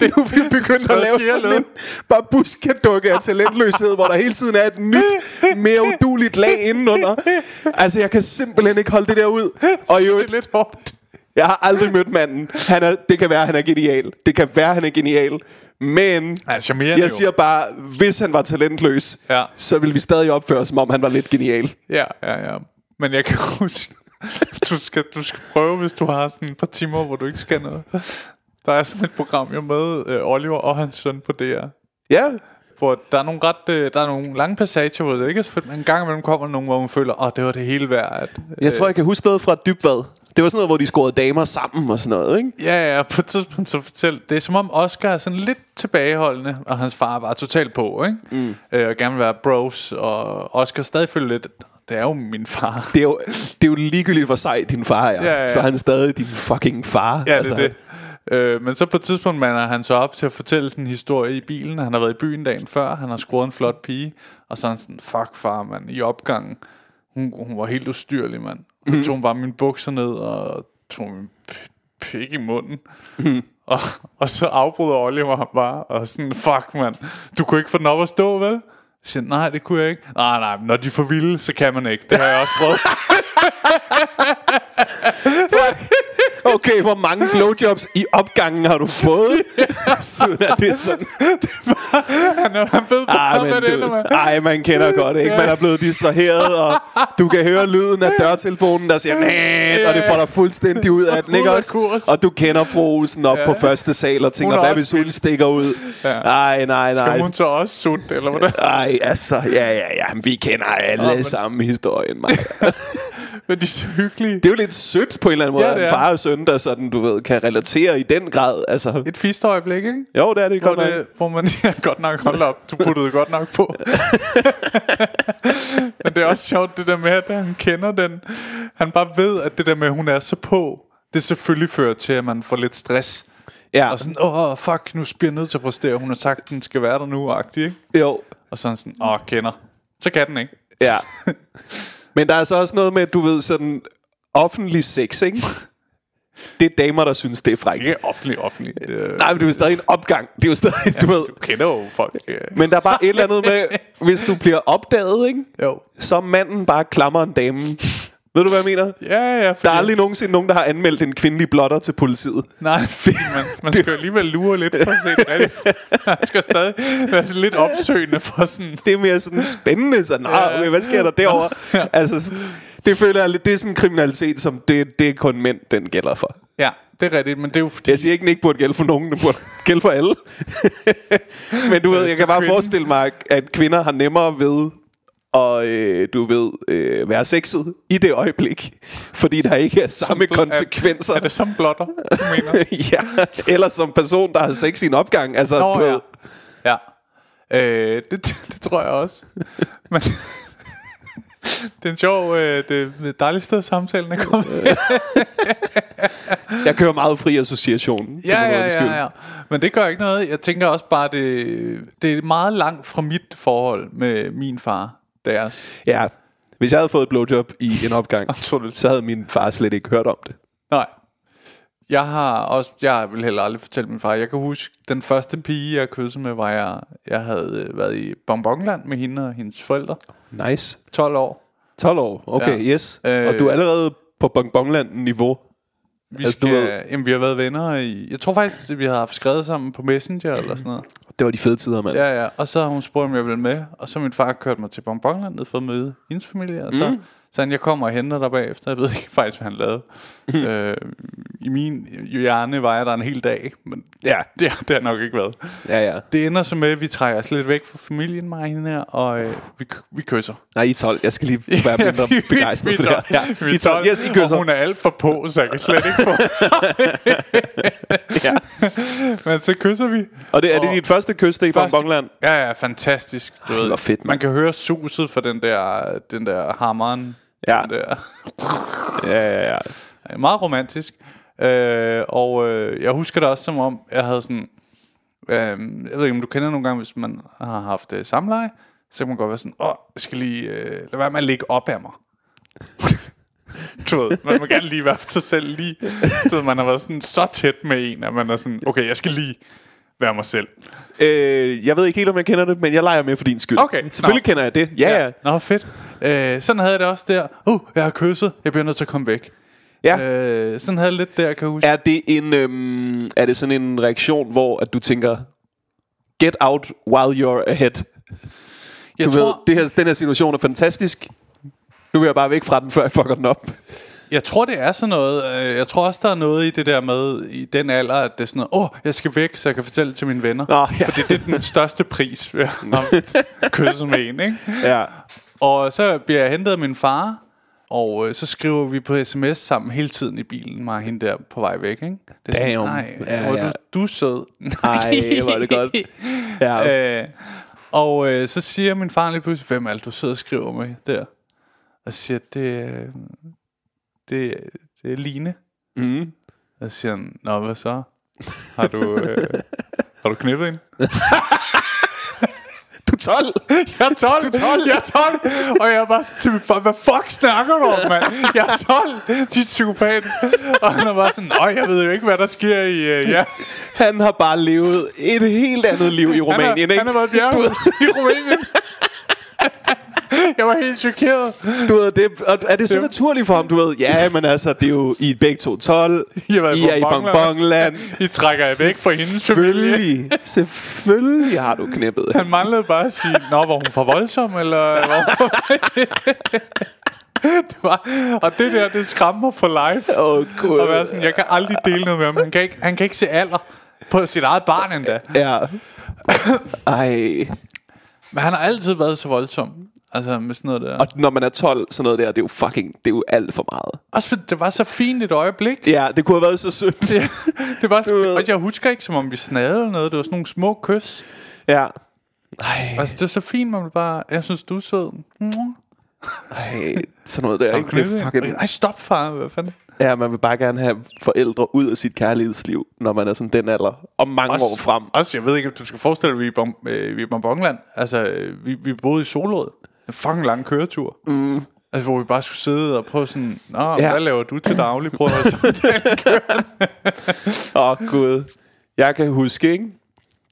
Nu er vi begyndt at lave sådan en bare buskadukke af talentløshed, hvor der hele tiden er et nyt, mere uduligt lag indenunder. Altså, jeg kan simpelthen ikke holde det der ud. Og jo, det er lidt hårdt. jeg har aldrig mødt manden. Han er, det kan være, han er genial. Det kan være, han er genial. Men charmerende jeg jo. siger bare, hvis han var talentløs, Ja. så ville vi stadig opføre os, som om han var lidt genial. Ja, ja, ja. Men jeg kan huske, du skal, du skal prøve, hvis du har sådan et par timer, hvor du ikke skal noget. Der er sådan et program, er med øh, Oliver og hans søn på DR. Ja, Hvor der er nogle ret, øh, der er nogle lange passager, hvor det ikke er så fedt, men en gang imellem kommer nogen, hvor man føler, oh, det var det hele værd. At, jeg tror, jeg kan huske noget fra Dybvad. Det var sådan noget, hvor de scorede damer sammen og sådan noget, ikke? Ja, ja, på et tidspunkt så fortæl. Det er som om Oscar er sådan lidt tilbageholdende, og hans far bare totalt på, ikke? Mm. Øh, og gerne vil være bros, og Oscar stadig føler lidt, det er jo min far. Det er jo, det er jo ligegyldigt, hvor sej din far er. Ja, ja, ja. Så er han stadig din fucking far. Ja, altså. det er det. Øh, men så på et tidspunkt mander han så op til at fortælle en historie i bilen. Han har været i byen dagen før. Han har skruet en flot pige. Og så er han sådan, fuck far, mand. I opgangen. Hun, hun var helt ustyrlig, mand. Mhm. tog hun bare mine bukser ned og tog min pik i munden. Mhm. Og, og så afbryder Oliver ham bare. Og sådan, fuck, mand. Du kunne ikke få den op at stå, vel? Jeg siger, nej, det kunne jeg ikke. Nej, nej, når de for vilde, så kan man ikke. Det har jeg også prøvet. Okay, hvor mange blowjobs i opgangen har du fået? Siden er det sådan. han, er- han ved bare, Ej, hvad det ender med. ej, man kender godt, ikke? Man er blevet distraheret, og du kan høre lyden af dørtelefonen, der siger, Næh, og det får dig fuldstændig ud af den, ikke også? Og du kender fru Olsen op Ja. på første sal og tænker, er hvad hvis hun stikker ud? Ja. Ej, nej, Skal nej. hun så også sundt, eller hvordan? Ej, altså, ja, ja, ja, vi kender alle Nå, men- sammen historien, Maja. Men de er så hyggelige. Det er jo lidt sødt på en eller anden måde, Ja, ja, det far og søn, der sådan, du ved, kan relatere i den grad. Altså, Et fistøjeblik, ikke? jo, det er det Hvor, godt nok. det, hvor man ja, godt nok holdt op. Du puttede godt nok på. Men det er også sjovt, det der med, at han kender den. Han bare ved, at det der med, at hun er så på, det selvfølgelig fører til, at man får lidt stress. Ja, Og sådan, åh, oh, fuck, nu bliver jeg nødt til at præstere. Hun har sagt, at den skal være der nu, agtig, ikke? jo, Og så han sådan, åh, oh, kender. Så kan den ikke. ja. Men der er så også noget med, du ved, sådan offentlig sex, ikke? Det er damer, der synes, det er frækt. Ikke offentlig, offentlig. Øh, Nej, men det er jo stadig en opgang. Det er jo stadig, du ved. du kender jo folk. Øh. Men der er bare et eller andet med, hvis du bliver opdaget, ikke? Jo. Så er manden bare klammer en dame. Ved du, hvad jeg mener? Ja, ja. Der er aldrig nogensinde nogen, der har anmeldt en kvindelig blotter til politiet. Nej, fordi man, man skal jo alligevel lure lidt for at se det. Man skal stadig være sådan lidt opsøgende for sådan... det er mere sådan spændende, sådan, Nå, Ja. hvad sker der derovre? altså, sådan, det føler jeg lidt, det er sådan en kriminalitet, som det, det er kun mænd, den gælder for. Ja, det er rigtigt, men det er jo fordi... Jeg siger ikke, den ikke burde gælde for nogen, den burde gælde for alle. Men du ved, jeg kan bare kvinden- forestille mig, at kvinder har nemmere ved at, øh, du ved, øh, være sexet i det øjeblik, fordi der ikke er samme bl- konsekvenser. Er, er det som blotter, du mener? ja, eller som person, der har sex i en opgang. Altså, Nå, du ja. ved, Ja. Øh, det, det tror jeg også. Men... Det er en sjov, øh, det er et dejligt sted, samtalen er kommet. jeg kører meget fri association. Ja, ja, skyld. ja, ja. Men det gør ikke noget. Jeg tænker også bare, det, det er meget langt fra mit forhold med min far. Deres. Ja, hvis jeg havde fået et blowjob i en opgang, så havde min far slet ikke hørt om det. Nej. Jeg har også, jeg vil heller aldrig fortælle min far. Jeg kan huske, den første pige, jeg kyssede med, var jeg, jeg havde øh, været i Bonbonland med hende og hendes forældre. Nice. 12 år. 12 år, okay, Ja. yes. Øh, Og du er allerede på Bonbonland-niveau. Vi, Altså, du skal, ved- jamen, vi har været venner i... Jeg tror faktisk, at vi har haft skrevet sammen på Messenger eller sådan noget. Det var de fede tider, mand. Ja, ja. Og så har hun spurgt, om jeg ville med. Og så min far kørt mig til Bonbonland ned for at møde hendes familie. Og så, Mm. Så han, jeg kommer og henter dig bagefter. Jeg ved ikke faktisk, hvad han lavede. øh, I min hjerne var jeg der en hel dag, men Ja. det, har- det har nok ikke været. Ja, ja. Det ender så med, at vi trækker os lidt væk fra familien, mig og hende her, og øh, vi, vi kysser. Nej, I er 12. Jeg skal lige være mindre vi- begejstret vi- for det her. Ja, vi- I er 12. Yes, I Og kysser. hun er alt for på, så jeg kan slet ikke få. Ja. Men så kysser vi. Og det, er det Og- dit første kys, det i Bonbonland? Ja, ja, fantastisk. Du Ej, hvor fedt, man mand. kan høre suset for den der, den der hammeren. Ja. Der. Ja, ja, ja. Ja, Meget romantisk. Øh, og øh, jeg husker det også som om, jeg havde sådan... Øh, jeg ved ikke, om du kender nogle gange, hvis man har haft øh, samleje, så kan man godt være sådan, åh, jeg skal lige øh, lade være med at ligge op af mig. du ved, man må gerne lige være for sig selv lige. Du ved, man har været sådan så tæt med en, at man er sådan, okay, jeg skal lige være mig selv. Øh, jeg ved ikke helt, om jeg kender det, men jeg leger med for din skyld. Okay. Selvfølgelig Nå. kender jeg det. Ja, ja. Nå, fedt. Øh, sådan havde jeg det også der. Uh, jeg har kysset. Jeg bliver nødt til at komme væk. ja. Øh, sådan havde jeg lidt der, kan jeg huske. Er det en øhm, er det sådan en reaktion, hvor at du tænker, get out while you're ahead? jeg Du tror, ved, det her, den her situation er fantastisk. Nu vil jeg bare væk fra den, før jeg fucker den op. Jeg tror, det er sådan noget. øh, Jeg tror også, der er noget i det der med, i den alder, at det er sådan noget, åh, oh, jeg skal væk, så jeg kan fortælle det til mine venner. Nå, ja. Fordi det er den største pris ved at have kysset med en, ikke? Ja. Og så bliver jeg hentet af min far, og øh, så skriver vi på sms sammen hele tiden i bilen, mig og hende der på vej væk, ikke? Det er Damn. nej, Ja, ja. Du, du er sød. Ej, hvor er det godt. Ja. øh, og øh, så siger min far lige pludselig, hvem er det, du sidder og skriver med der? Og så siger det, det, det er Line. Mm. Og så siger han, nå, hvad så? Har du, øh, har du knippet hende? Du er 12. Jeg er 12! Du er 12. Jeg er 12! Og jeg er bare sådan hvad fuck snakker du om, mand? Jeg er 12! Dit psykopat! Og han er bare sådan, nej, jeg ved jo ikke, hvad der sker i... Uh, ja. Han har bare levet et helt andet liv i Rumænien, han, ikke? har, han har været i bjerghus i Rumænien. jeg var helt chokeret. Du ved, det, og er det så naturligt for ham, du ved? Ja, men altså, det er jo I er begge to 12. I været I er i Bonbonland. I trækker jeg væk fra hendes familie. Selvfølgelig. Har du knippet. Han manglede bare at sige, Nå, var hun for voldsom, eller... Det var, og det der, det skræmmer for life. Åh, Gud. Og være sådan, jeg kan aldrig dele noget med ham. Han kan ikke, han kan ikke se alder på sit eget barn endda. Ja. Ej. Men han har altid været så voldsom. Altså med sådan noget der. Og når man er 12, sådan noget der, det er jo fucking, det er jo alt for meget. Også fordi det var så fint et øjeblik. Ja, det kunne have været så sødt. Det, det var så fint. Og jeg husker ikke, som om vi snadede eller noget. Det var sådan nogle små kys. Ja. Ej, Altså, det er så fint, man bare... Jeg synes, du er sød. Mm. ej, sådan noget der, ikke? Det er fucking... Nej, stop, far. Hvad fanden? Ja, man vil bare gerne have forældre ud af sit kærlighedsliv, når man er sådan den alder. Og mange Også- år frem. Også, jeg ved ikke, om du skal forestille dig, at vi er i øh, vi er i Bonbonland. Altså, øh, vi, vi boede i Solrød. En fucking lang køretur. Mm. Altså, hvor vi bare skulle sidde og prøve sådan, Nå, Ja. ja. hvad laver du til daglig? Prøv at kørende. Åh, oh, gud. Jeg kan huske, ikke?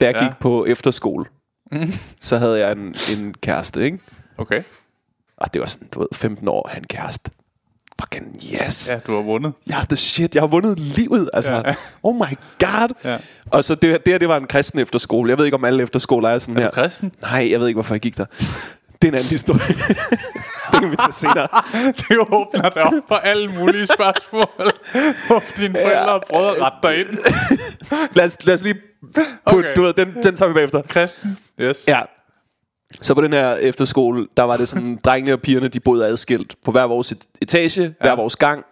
Da jeg Ja. gik på efterskole, så havde jeg en, en kæreste, ikke? Okay. Og det var sådan, du ved, 15 år, han kæreste. Fucking yes. Ja, du har vundet. Har the shit. Jeg har vundet livet. Altså, Ja. oh my god. Ja. Og så det, det her, det var en kristen efterskole. Jeg ved ikke, om alle efterskoler er sådan Er her. kristen? Nej, jeg ved ikke, hvorfor jeg gik der. Det er en anden historie. det kan vi tage senere. Det åbner dig op for alle mulige spørgsmål. Hvorfor dine forældre har prøvet at rette dig ind. Lad os, lad os lige putte, Okay. du ved, den, den tager vi bagefter. Kristen? Yes. Ja. Så på den her efterskole, der var det sådan, drengene og pigerne, de boede adskilt på hver vores et- etage, ja. hver vores gang.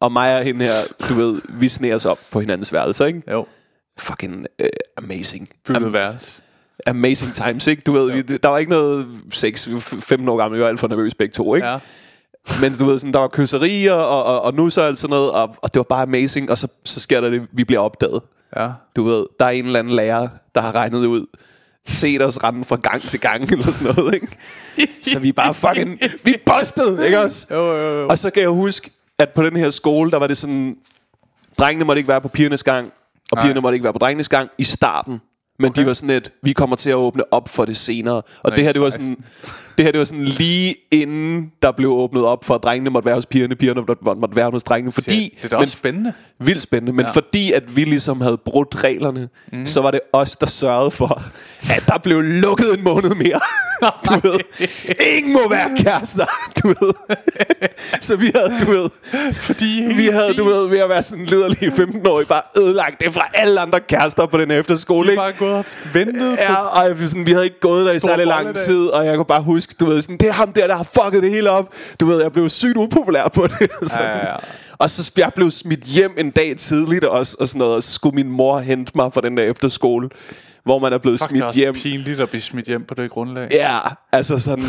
Og mig og hende her, du ved, vi sneer os op på hinandens værelser, ikke? Jo. Fucking uh, amazing. Bygget vers. Amazing times, ikke? Du ved, vi, der var ikke noget sex. Vi var f- 15 år gamle, vi var alt for nervøse begge to, ikke? Ja. Men du ved, sådan, der var kysserier, og, og, og nu så alt sådan noget, og, og det var bare amazing, og så, så sker der det, vi bliver opdaget. Ja. Du ved, der er en eller anden lærer, der har regnet ud, set os rende fra gang til gang, eller sådan noget, ikke? Så vi bare fucking, vi er busted, ikke også? Jo, jo, jo. Og så kan jeg huske, at på den her skole, der var det sådan, drengene måtte ikke være på pigernes gang, og Nej. pigerne måtte ikke være på drengenes gang i starten. Men okay. de var sådan et, vi kommer til at åbne op for det senere. Og Nå, det her, det var 16. sådan, Det her, det var sådan lige inden, der blev åbnet op for, at drengene måtte være hos pigerne, pigerne måtte, måtte være hos drengene. Fordi, det er da også spændende. Vildt spændende, men ja. fordi at vi ligesom havde brudt reglerne, mm. så var det os, der sørgede for, at der blev lukket en måned mere. du ved, ingen må være kærester, du ved. så vi havde, du ved, Fordi vi havde, du ved, ved at være sådan liderlige 15-årige, bare ødelagt det fra alle andre kærester på den efterskole. de bare gået og ventet på... Ja, og sådan, vi havde ikke gået der i særlig lang tid, og jeg kunne bare huske, du ved, sådan, det er ham der, der har fucket det hele op. Du ved, jeg blev sygt upopulær på det. Sådan. Ja, ja, ja. Og så jeg blev smidt hjem en dag tidligt også, og sådan noget, og så skulle min mor hente mig fra den der efterskole, hvor man er blevet Fuck, det er smidt også hjem. pinligt at blive smidt hjem på det grundlag. Ja, altså sådan...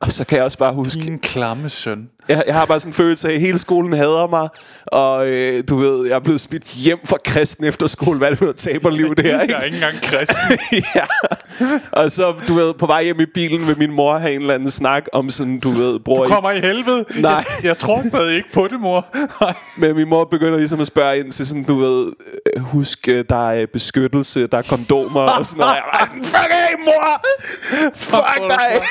Og så kan jeg også bare huske, Din klamme søn. jeg, jeg har bare sådan en følelse af, at hele skolen hader mig, og øh, du ved, jeg er blevet smidt hjem fra kristen efterskole, hvad det hedder, taberliv det her, ikke? Jeg er ikke engang kristen. ja. Og så, du ved, på vej hjem i bilen vil min mor have en eller anden snak om sådan, du ved, bror Du kommer i helvede. Nej. Jeg, jeg tror stadig ikke på det, mor. Nej. Men min mor begynder ligesom at spørge ind til sådan, du ved, øh, husk, øh, der er beskyttelse, der er kondomer og sådan noget. Jeg var sådan, fuck af, mor! Fuck er dig!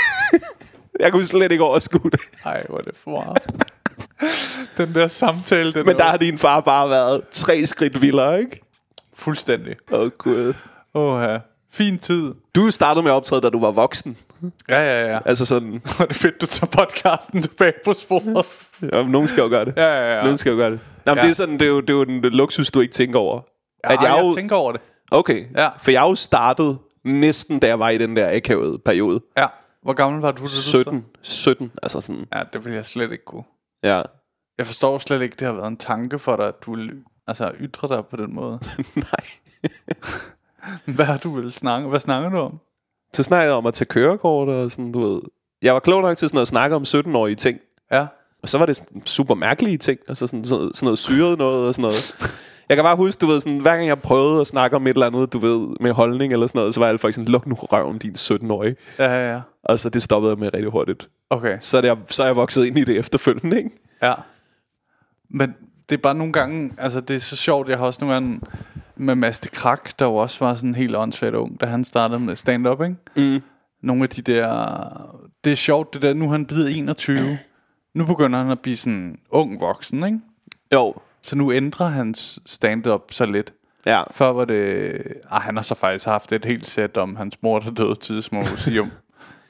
Jeg kunne slet ikke overskue det. Ej, hvor er det for meget. Den der samtale, den Men er der har din far bare været tre skridt vildere, ikke? fuldstændig. Åh, oh, gud. Åh, ja. Fin tid. Du startede med at optræde, da du var voksen. Ja, ja, ja. Altså sådan, Hvor er det fedt, du tager podcasten tilbage på sporet. ja, nogen skal jo gøre det. Ja, ja, ja. Nogen skal jo gøre det. Nå, men Ja. det er sådan, det er jo, det er jo en luksus, du ikke tænker over. At jeg, jeg tænker over det. Okay, Ja. for jeg er jo startet næsten, da jeg var i den der akavede periode. Ja. Hvor gammel var du? da du 17, 17, altså sådan, Ja, det vil jeg slet ikke kunne. ja. Jeg forstår slet ikke, det har været en tanke for dig, at du vil altså, ytre dig på den måde. Nej. Hvad har du vil snakke? Hvad snakker du om? Så snakkede jeg om at tage kørekort og sådan, du ved. Jeg var klog nok til sådan at snakke om 17-årige ting. Ja. Og så var det super mærkelige ting. Altså sådan, sådan, sådan noget syret noget og sådan noget. Jeg kan bare huske, du ved, sådan, hver gang jeg prøvede at snakke om et eller andet, du ved, med holdning eller sådan noget, så var jeg faktisk sådan, luk nu røven, din 17-årige. Ja, ja, ja. Og så det stoppede jeg med rigtig hurtigt. Okay. Så er, det, så er jeg vokset ind i det efterfølgende, ikke? Ja. Men det er bare nogle gange, altså det er så sjovt, jeg har også nogle gange med Mads de Krak, der jo også var sådan helt åndssvagt ung, da han startede med stand-up, ikke? Mm. Nogle af de der, det er sjovt det der, nu er han blevet 21, nu begynder han at blive sådan ung voksen, ikke? Jo, Så nu ændrer hans stand-up så lidt. ja. Før var det... Ah, han har så faktisk haft et helt sæt om hans mor, der døde som museum.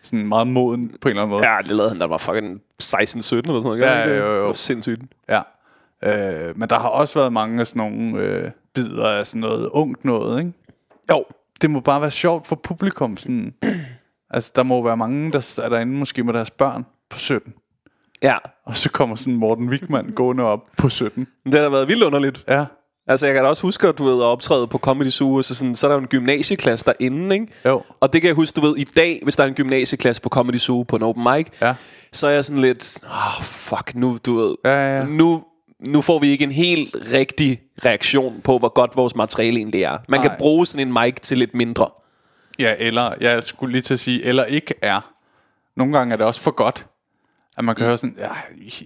sådan meget moden på en eller anden måde. Ja, det lavede han, da var fucking 16-17 eller sådan noget. Ja, ikke jo, jo, jo. Det var sindssygt. Ja. Øh, men der har også været mange af sådan nogle øh, bidder af sådan noget ungt noget, ikke? Jo. Det må bare være sjovt for publikum. Sådan. altså, der må være mange, der er derinde måske med deres børn på 17. Ja. Og så kommer sådan Morten Wigman gående op på 17. Men det har da været vildt underligt. Ja. Altså, jeg kan da også huske, at du ved, at optræde på Comedy Zoo, så, sådan, så er der jo en gymnasieklasse derinde, ikke? Jo. Og det kan jeg huske, du ved, i dag, hvis der er en gymnasieklasse på Comedy Zoo på en open mic, Ja. så er jeg sådan lidt, åh, oh, fuck, nu, du ved, Ja, ja, ja. nu, nu får vi ikke en helt rigtig reaktion på, hvor godt vores materiale egentlig er. Man Nej. kan bruge sådan en mic til lidt mindre. Ja, eller, jeg skulle lige til at sige, eller ikke er. Nogle gange er det også for godt, at man kan høre sådan, ja,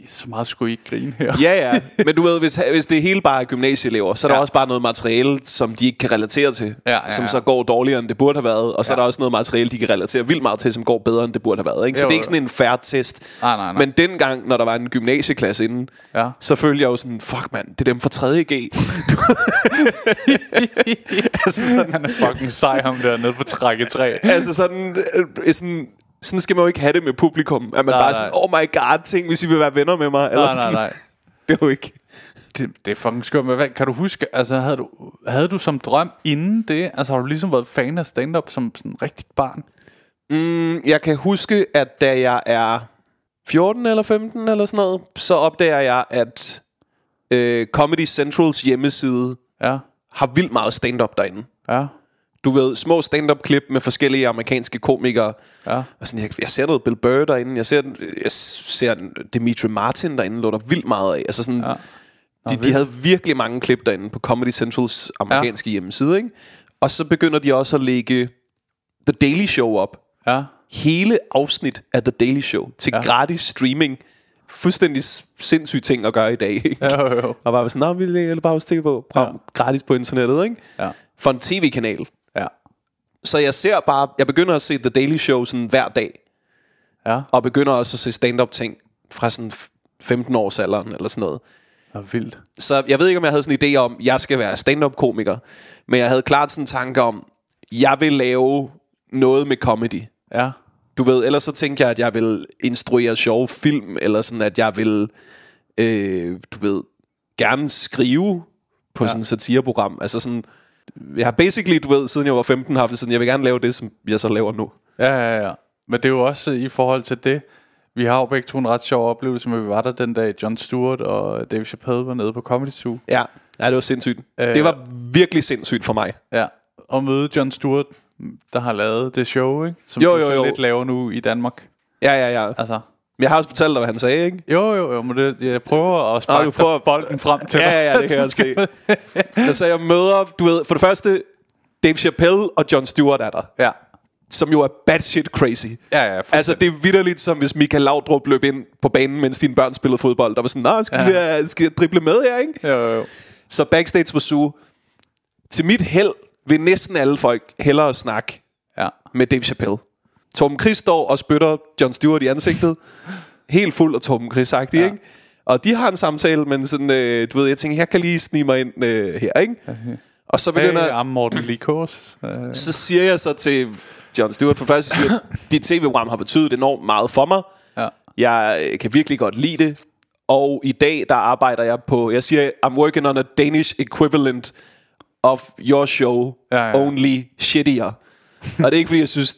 så meget skulle I ikke grine her. Ja, ja. Men du ved, hvis, hvis det hele bare er gymnasieelever, så er der Ja. også bare noget materiale, som de ikke kan relatere til. Ja, ja, Som ja. så går dårligere, end det burde have været. Og så Ja. er der også noget materiale, de kan relatere vildt meget til, som går bedre, end det burde have været. Ikke? Så Jo, det er ikke sådan en færre test. Nej, nej, nej. Men dengang, når der var en gymnasieklasse inden, Ja. så følte jeg jo sådan, fuck mand, det er dem fra 3.G. altså sådan, Han er fucking sej, ham der nede på trække 3. altså sådan, øh, sådan, sådan skal man jo ikke have det med publikum. At man Nej, bare nej. sådan, oh my god, tænk hvis I vil være venner med mig. Eller Nej, sådan. nej, nej. Det er jo ikke. Det, det er fucking skørt. Men hvad, kan du huske, altså havde du, havde du som drøm inden det, altså har du ligesom været fan af stand-up som sådan rigtigt barn? Mm, jeg kan huske, at da jeg er 14 eller 15 eller sådan noget, så opdager jeg, at øh, Comedy Centrals hjemmeside Ja, har vildt meget stand-up derinde. ja, Du ved, små stand-up-klip med forskellige amerikanske komikere. ja. Og sådan, jeg, jeg ser noget Bill Burr derinde. Jeg ser, jeg ser Dimitri Martin derinde, lå der vildt meget af. Altså sådan, Ja. de, de havde virkelig mange klip derinde på Comedy Centrals amerikanske ja. hjemmeside. Ikke? Og så begynder de også at lægge The Daily Show op. Ja, hele afsnit af The Daily Show til Ja. gratis streaming. Fuldstændig sindssyge ting at gøre i dag. Ikke? ja, jo, jo. Og bare sådan, vi lægger bare hos TV på. Ja. Gratis på internettet, ikke? Ja, For en tv-kanal. Ja, Så jeg ser bare, jeg begynder at se The Daily Show sådan hver dag. Ja. Og begynder også at se stand-up ting fra sådan 15 års alderen eller sådan noget. Og vildt. Så jeg ved ikke, om jeg havde sådan en idé om, at jeg skal være stand-up-komiker. Men jeg havde klart sådan en tanke om, jeg vil lave noget med comedy. Ja. Du ved, ellers så tænker jeg, at jeg vil instruere sjove film, eller sådan, at jeg vil, øh, du ved, gerne skrive på ja. sådan et satireprogram. Altså sådan, jeg har basically, du ved, siden jeg var 15, haft det sådan, jeg vil gerne lave det, som jeg så laver nu. Ja, ja, ja. Men det er jo også i forhold til det. Vi har jo begge to en ret sjov oplevelse, men vi var der den dag, John Stewart og Dave Chappelle var nede på Comedy Zoo. Ja, ja det var sindssygt. Øh. Det var virkelig sindssygt for mig. Ja, og møde John Stewart, der har lavet det show, ikke? Som Jo, du jo, så jo. lidt laver nu i Danmark. Ja, ja, ja. Altså, Men jeg har også fortalt dig, hvad han sagde, ikke? jo, jo, jo, men det, jeg prøver at sparke du prøver- bolden frem til Ja, dig. ja, ja, det kan jeg se. Jeg sagde, jeg møder, du ved, for det første, Dave Chappelle og John Stewart er der. Ja, Som jo er bad shit crazy. ja, ja. Altså, det er vidderligt, som hvis Michael Laudrup løb ind på banen, mens dine børn spillede fodbold. Der var sådan, Nå, skal, Ja. ja. vi, skal jeg drible med her, ikke? Jo, jo, jo. Så backstage på Zoo. Til mit held vil næsten alle folk hellere snakke Ja, med Dave Chappelle. Torben Chris står og spytter John Stewart i ansigtet. Helt fuld af Torben chris ja. ikke? Og de har en samtale, men sådan, øh, du ved, jeg tænker, jeg kan lige snige mig ind øh, her, ikke? Og så begynder... hey, I'm Morten Likos. Uh, så siger jeg så til John Stewart for først, siger, dit tv-program har betydet enormt meget for mig. ja. Jeg øh, kan virkelig godt lide det. Og i dag, der arbejder jeg på, jeg siger, I'm working on a Danish equivalent of your show, Ja, ja, only shittier. og det er ikke, fordi jeg synes,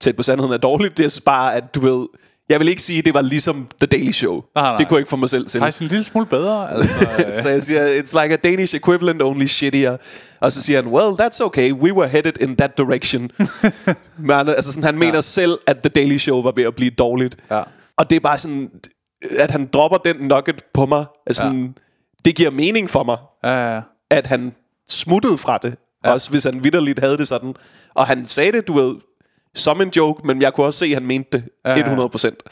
tæt på sandheden er dårligt. Det er så bare, at du ved, jeg vil ikke sige, at det var ligesom The Daily Show. Nej, nej. Det kunne jeg ikke få mig selv til. Faktisk en lille smule bedre. Altså, så jeg siger, it's like a Danish equivalent, only shittier. Og så siger han, well, that's okay, we were headed in that direction. Men altså sådan, han mener Ja. selv, at The Daily Show var ved at blive dårligt. Ja. Og det er bare sådan, at han dropper den nugget på mig. Altså, Ja. Det giver mening for mig, ja, ja. at han smuttede fra det. Ja. Også hvis han vidderligt havde det sådan. Og han sagde det, du ved, som en joke, men jeg kunne også se, at han mente det Ja, ja. 100 procent.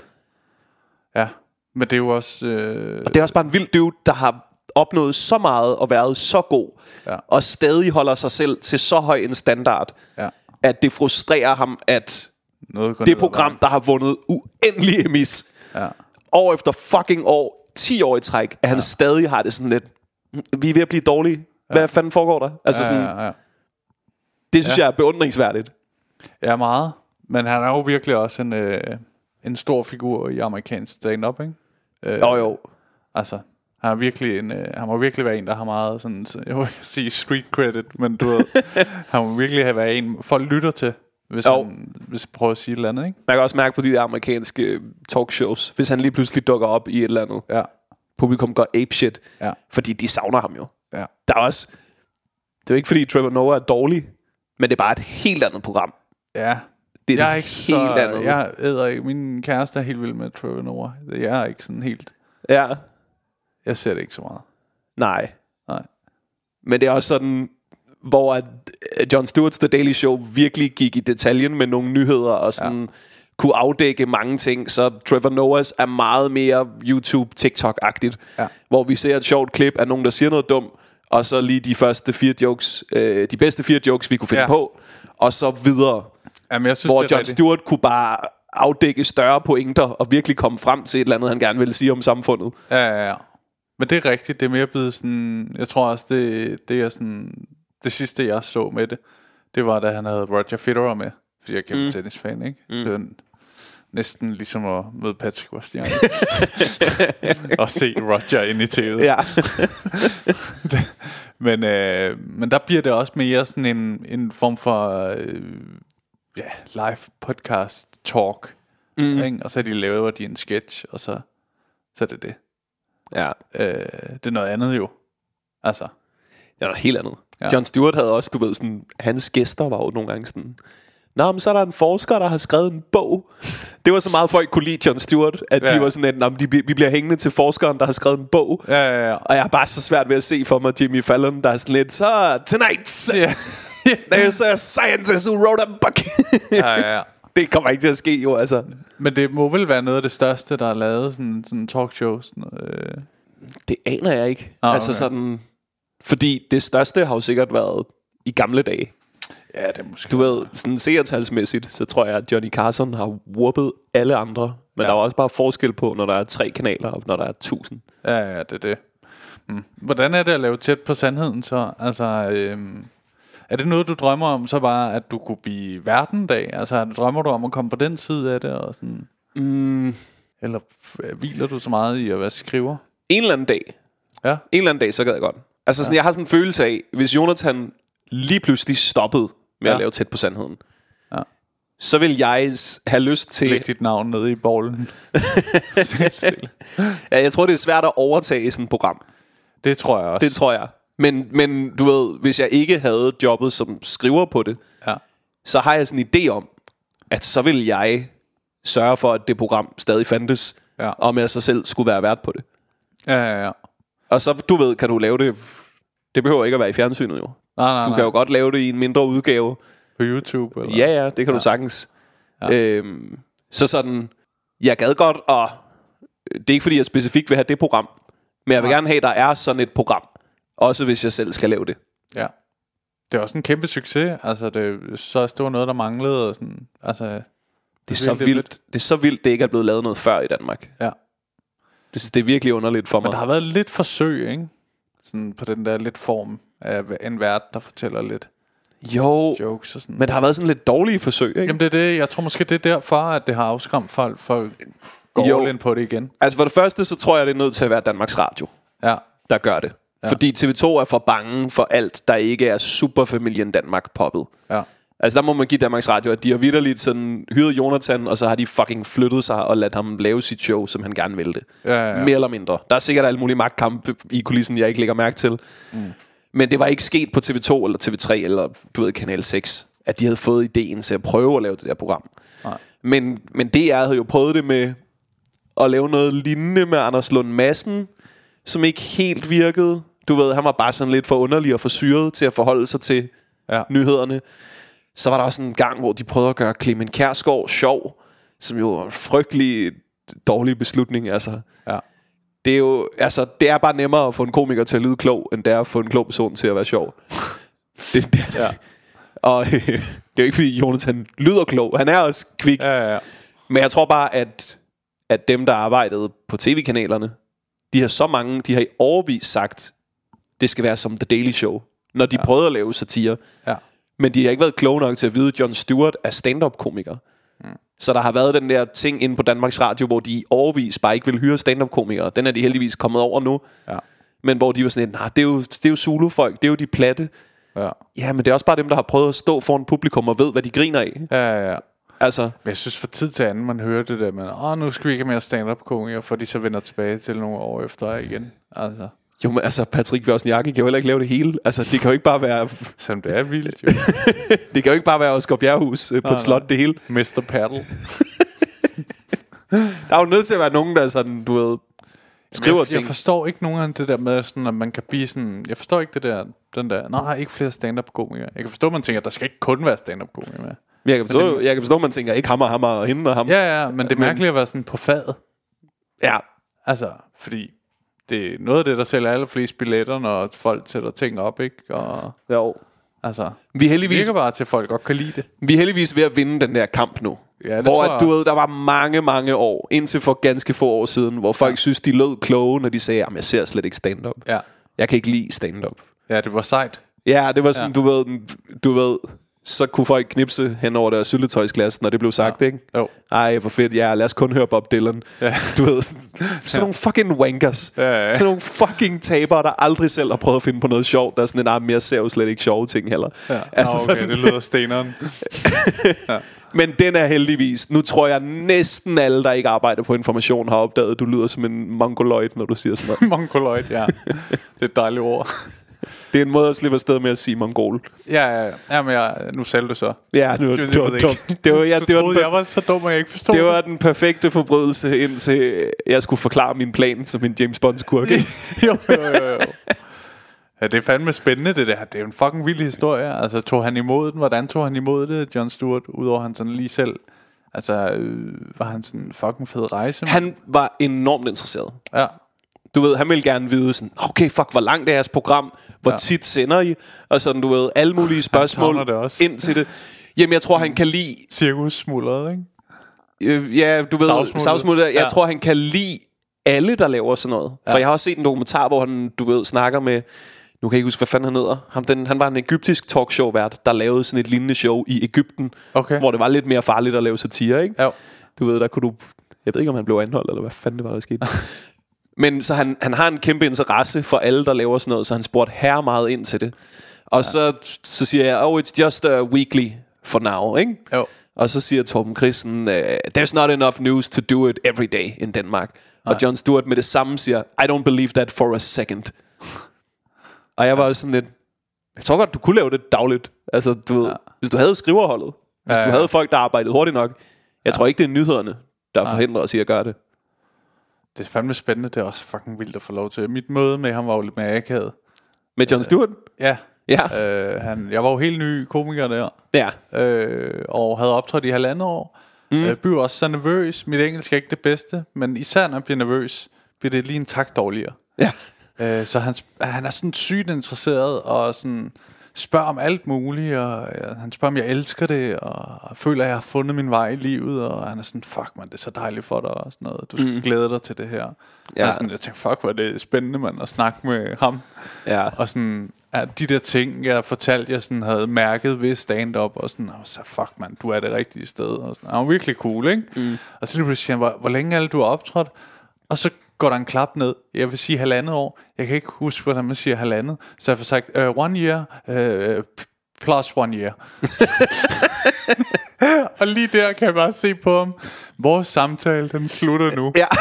ja. Men det er jo også... Øh, Og det er også bare en vild dude, der har opnået så meget og været så god, Ja. og stadig holder sig selv til så høj en standard, ja. at det frustrerer ham, at Noget det program, der har vundet uendelige vejen. Ja. år efter fucking år, 10 år i træk, at han stadig har det sådan lidt, "Mm, vi er ved at blive dårlige. Hvad ja. fanden foregår der? Altså ja, sådan, ja, ja. det synes Ja. jeg er beundringsværdigt. Ja, meget. Men han er jo virkelig også en, øh, en stor figur i amerikansk stand-up, ikke? Øh, Jo, jo. Altså, han er virkelig en, øh, han må virkelig være en, der har meget sådan, så- jeg vil sige street credit, men du ved, han må virkelig have været en, folk lytter til, hvis, Jo. han, hvis jeg prøver at sige et eller andet, ikke? Man kan også mærke på de der amerikanske øh, talkshows, hvis han lige pludselig dukker op i et eller andet. Ja, Publikum går apeshit, ja, fordi de savner ham jo. ja. Der er også... Det er jo ikke, fordi Trevor Noah er dårlig, men det er bare et helt andet program. Ja, Det er jeg er ikke helt så, andet. jeg æder ikke, min kæreste er helt vild med Trevor Noah. Jeg er ikke sådan helt, Ja, jeg ser det ikke så meget. nej. Nej. Men det er også sådan, hvor at øh, Jon Stewart's The Daily Show virkelig gik i detaljen med nogle nyheder, og sådan ja. kunne afdække mange ting, så Trevor Noah's er meget mere YouTube-TikTok-agtigt, Ja. hvor vi ser et sjovt klip af nogen, der siger noget dumt, og så lige de første fire jokes, øh, de bedste fire jokes, vi kunne finde ja. på, og så videre. Jamen, jeg synes, hvor Jon rigtigt. Stewart kunne bare afdække større pointer, og virkelig komme frem til et eller andet, han gerne ville sige om samfundet. Ja, ja, ja. Men det er rigtigt. Det er mere blevet sådan... Jeg tror også, det, det er sådan... Det sidste, jeg så med det, det var, da han havde Roger Federer med. Fordi jeg er kæmpe mm. tennisfan, ikke? Mm. Det var en- næsten ligesom at møde Patrick Bastian. og se Roger ind i tv'et. Ja. Men, øh, men der bliver det også mere sådan en, en form for øh, ja, live podcast talk. Mm. Ikke? Og så de lavet de en sketch, og så, så er det det. ja. Øh, det er noget andet jo. Altså, Det er noget helt andet. Ja. John Stewart havde også, du ved, sådan, hans gæster var jo nogle gange sådan, Nå, men så er der en forsker, der har skrevet en bog. Det var så meget, folk kunne lide John Stewart, at ja. De var sådan, at "Nå, men de, vi bliver hængende til forskeren, der har skrevet en bog. ja, ja, ja. Og jeg har bare så svært ved at se for mig Jimmy Fallon, der er sådan lidt, så tonight, ja. there's a scientist who wrote a book. ja, ja, ja. det kommer ikke til at ske, jo, altså. Men det må vel være noget af det største, der er lavet, sådan, sådan talkshow. Sådan, øh. Det aner jeg ikke. Ah, altså okay. sådan, fordi det største har jo sikkert været i gamle dage. Ja, det er måske... Du ved, sådan seertalsmæssigt, så tror jeg, at Johnny Carson har whoopet alle andre. Men ja. der er også bare forskel på, når der er tre kanaler, og når der er tusind. Ja, ja, det er det. Mm. Hvordan er det at lave tæt på sandheden så? Altså, øhm, er det noget, du drømmer om, så bare, at du kunne blive verdendag? Altså, er det- drømmer du om at komme på den side af det? Og sådan, Mm, eller hviler du så meget i at være skriver? en eller anden dag, Ja. en eller anden dag, så gad jeg godt. Altså, sådan, jeg har sådan en følelse af, hvis Jonathan lige pludselig stoppede med Ja. at lave tæt på sandheden, Ja. så vil jeg have lyst til... Læg dit navn nede i bollen. Stille. Ja, jeg tror, det er svært at overtage sådan et program. det tror jeg også. Det tror jeg. Men, men du ved, hvis jeg ikke havde jobbet som skriver på det, ja. så har jeg sådan en idé om, at så vil jeg sørge for, at det program stadig fandtes, Ja. om jeg så selv skulle være vært på det. Ja, ja, ja. Og så, du ved, kan du lave det... Det behøver ikke at være i fjernsynet, jo. Nej, nej, Du nej. kan jo godt lave det i en mindre udgave. På YouTube? Eller? Ja, ja, det kan ja. du sagtens. Ja. Øhm, så sådan, jeg gad godt, og det er ikke fordi, jeg specifikt vil have det program, men jeg vil Nej. gerne have, at der er sådan et program. Også hvis jeg selv skal lave det. Ja. Det er også en kæmpe succes. Altså, det, så det var noget, der manglede. Og sådan, altså, Det er, så vildt, det er så vildt, det ikke er blevet lavet noget før i Danmark. Ja. Det, synes, det er virkelig underligt for mig. Men der har været lidt forsøg, ikke? Sådan på den der lidt form af en vært, der fortæller lidt Jo, jokes og sådan. men der har været sådan lidt dårlige forsøg, ikke? Jamen det er det. Jeg tror måske, det er derfor, at det har afskræmt folk for at gå Jo. all in på det igen. Altså for det første, så tror jeg, det er nødt til at være Danmarks Radio, Ja. der gør det. Ja. Fordi TV2 er for bange for alt, der ikke er superfamilien Danmark poppet. Ja. Altså der må man give Danmarks Radio, at de har vidderligt sådan hyret Jonathan, og så har de fucking flyttet sig og ladt ham lave sit show, som han gerne ville det. Ja, ja, ja. Mere eller mindre. Der er sikkert alle mulige magtkampe i kulissen, jeg ikke lægger mærke til. Mm. Men det var ikke sket på TV2 eller TV3 eller du ved, Kanal 6, at de havde fået ideen til at prøve at lave det der program. Nej. Men, men DR havde jo prøvet det med at lave noget lignende med Anders Lund Madsen, som ikke helt virkede. Du ved, han var bare sådan lidt for underlig og for syret til at forholde sig til Ja. nyhederne. Så var der også en gang, hvor de prøvede at gøre Clemen Kærsgaard sjov, som jo var en frygtelig dårlig beslutning. Altså, Ja. det er jo altså, det er bare nemmere at få en komiker til at lyde klog, end det er at få en klog person til at være sjov. det, det, Ja. Og det er jo ikke, fordi Jonathan lyder klog. Han er også kvik. Ja, ja, ja. Men jeg tror bare, at, at dem, der arbejdede på tv-kanalerne, de har så mange, de har i overvis sagt, det skal være som The Daily Show, når de ja. prøvede at lave satire. Ja. Men de har ikke været kloge nok til at vide, at Jon Stewart er stand-up-komiker. Mm. Så der har været den der ting inde på Danmarks Radio, hvor de overvis bare ikke vil hyre stand-up-komikere. Den er de heldigvis kommet over nu. Ja. Men hvor de var sådan nej, det er jo, det er jo Zulu-folk, det er jo de platte. Ja, Ja, men det er også bare dem, der har prøvet at stå foran publikum og ved, hvad de griner af. ja, ja. ja. Altså, Men jeg synes for tid til anden, man hører det der med, åh, nu skal vi ikke have mere stand-up komikere, for de så vender tilbage til nogle år efter igen. Altså, jo, men altså, Patrick Vørsniakke kan jo heller ikke lave det hele. Altså, det kan jo ikke bare være, selvom det er vildt jo. det kan jo ikke bare være Oscar Bjerghus øh, på Nej, et slot, det hele. Mr. Paddle. Der er jo nødt til at være nogen, der sådan, du ved, skriver jeg, ting. jeg forstår ikke nogen af det der med, sådan, at man kan blive sådan... Jeg forstår ikke det der, den der, nej, ikke flere stand-up komikere. Jeg kan forstå, at man tænker, at der skal ikke kun være stand-up komikere med. Men jeg kan forstå, jeg kan forstå, at man tænker, ikke ham og ham og hende og ham. Ja, ja, men det er mærkeligt at være sådan på fadet. ja. Altså, fordi det er noget af det, der sælger allerflest billetter, når folk sætter ting op, ikke? Og Jo. altså, Vi er heldigvis, virker bare til, at folk godt kan lide det. vi er heldigvis ved at vinde den der kamp nu. Ja, det hvor at, jeg du ved, der var mange, mange år, indtil for ganske få år siden, hvor folk ja. synes, de lød kloge, når de sagde, at jeg ser slet ikke stand-up. Ja. Jeg kan ikke lide stand-up. Ja, det var sejt. Ja, det var sådan, ja. du ved, du ved, så kunne folk knipse hen over deres syltetøjsglas, når det blev sagt, ja. ikke? Jo. Ej, hvor fedt, ja, lad os kun høre Bob Dylan. Ja. Du ved, sådan, sådan nogle fucking wankers. Ja, ja. Sådan nogle fucking tabere, der aldrig selv har prøvet at finde på noget sjovt. Der er sådan en, ah, mere ser jo slet ikke sjove ting heller. Ja. Altså Nå, okay, sådan, det lyder steneren. men den er heldigvis, nu tror jeg næsten alle, der ikke arbejder på information, har opdaget, at du lyder som en mongoloid, når du siger sådan noget. Mongoloid, ja. Det er et dejligt ord. Det er en måde at slippe afsted med at sige mongol. Ja, ja, ja, men jeg, nu sagde du så. Ja, det var, Det- det, det var dumt. Det var, ja, Du det var, troede, den, jeg var så dum, at jeg ikke forstod det var den perfekte forbrydelse, indtil jeg skulle forklare min plan som en James Bond-skurk. jo, jo, jo, jo. Ja, det er fandme spændende, det der. Det er jo en fucking vild historie. Altså, tog han imod den? Hvordan tog han imod det, John Stewart? Udover han sådan lige selv... Altså, øh, var han sådan en fucking fed rejse? Han var enormt interesseret. Ja, Du ved, han vil gerne vide sådan, okay, fuck, hvor langt er jeres program? Hvor ja. tit sender I? Og sådan, du ved, alle mulige spørgsmål det ind til det. Jamen, jeg tror, han kan lide... Cirkus smuldret, ikke? Øh, ja, du ved, savsmuldet. Jeg Ja. tror, han kan lide alle, der laver sådan noget. Ja. For jeg har også set en dokumentar, hvor han, du ved, snakker med... Nu kan jeg ikke huske, hvad fanden han hedder. Ham, den, han var en egyptisk talkshow-vært, der lavede sådan et lignende show i Ægypten, Okay. hvor det var lidt mere farligt at lave satire, ikke? Ja. Du ved, der kunne du... Jeg ved ikke, om han blev anholdt, eller hvad fanden det var, der skete. Men så han, han har en kæmpe interesse for alle, der laver sådan noget, så han spurgte her meget ind til det. Og ja. så, så siger jeg, oh, it's just a weekly for now, ikke? Jo. Og så siger Torben Christen, uh, there's not enough news to do it every day in Denmark. Nej. Og John Stewart med det samme siger, I don't believe that for a second. og jeg var også sådan lidt, jeg tror godt, du kunne lave det dagligt. Altså, du ved, Ja. hvis du havde skriverholdet, hvis Ja, du ja. havde folk, der arbejdede hurtigt nok. Jeg tror ikke, det er nyhederne, der forhindrer os i at gøre det. Det er fandme spændende. Det er også fucking vildt at få lov til. Mit møde med ham var jo lidt mere akavet. Med John Stewart? Ja. Ja. Øh, han, jeg var jo helt ny komiker der. Ja. øh, og havde optrådt i halvandet år. Mm. Øh, blev også så nervøs. Mit engelsk er ikke det bedste, men især når jeg bliver nervøs, bliver det lige en tak dårligere. Ja. Øh, så han, han er sådan sygt interesseret og sådan spørger om alt muligt, og ja, han spørger, om jeg elsker det, og føler, at jeg har fundet min vej i livet, og han er sådan, fuck man, det er så dejligt for dig, og sådan noget. Du skal mm. glæde dig til det her. Ja. Og sådan, jeg tænkte, fuck, hvor er det spændende, man, at snakke med ham. Ja. Og sådan, at de der ting, jeg fortalte, jeg sådan havde mærket ved stand-up, og sådan, og så fuck man, du er det rigtige sted. Og sådan, han var virkelig cool, ikke? Mm. Og så lige pludselig siger han, hvor, hvor længe er det, du har optrådt? Og så går der en klap ned. Jeg vil sige halvandet år. Jeg kan ikke huske, hvordan man siger halvandet. Så jeg får sagt, uh, one year, uh, plus one year. og lige der kan jeg bare se på ham. Vores samtale, den slutter nu. Ja.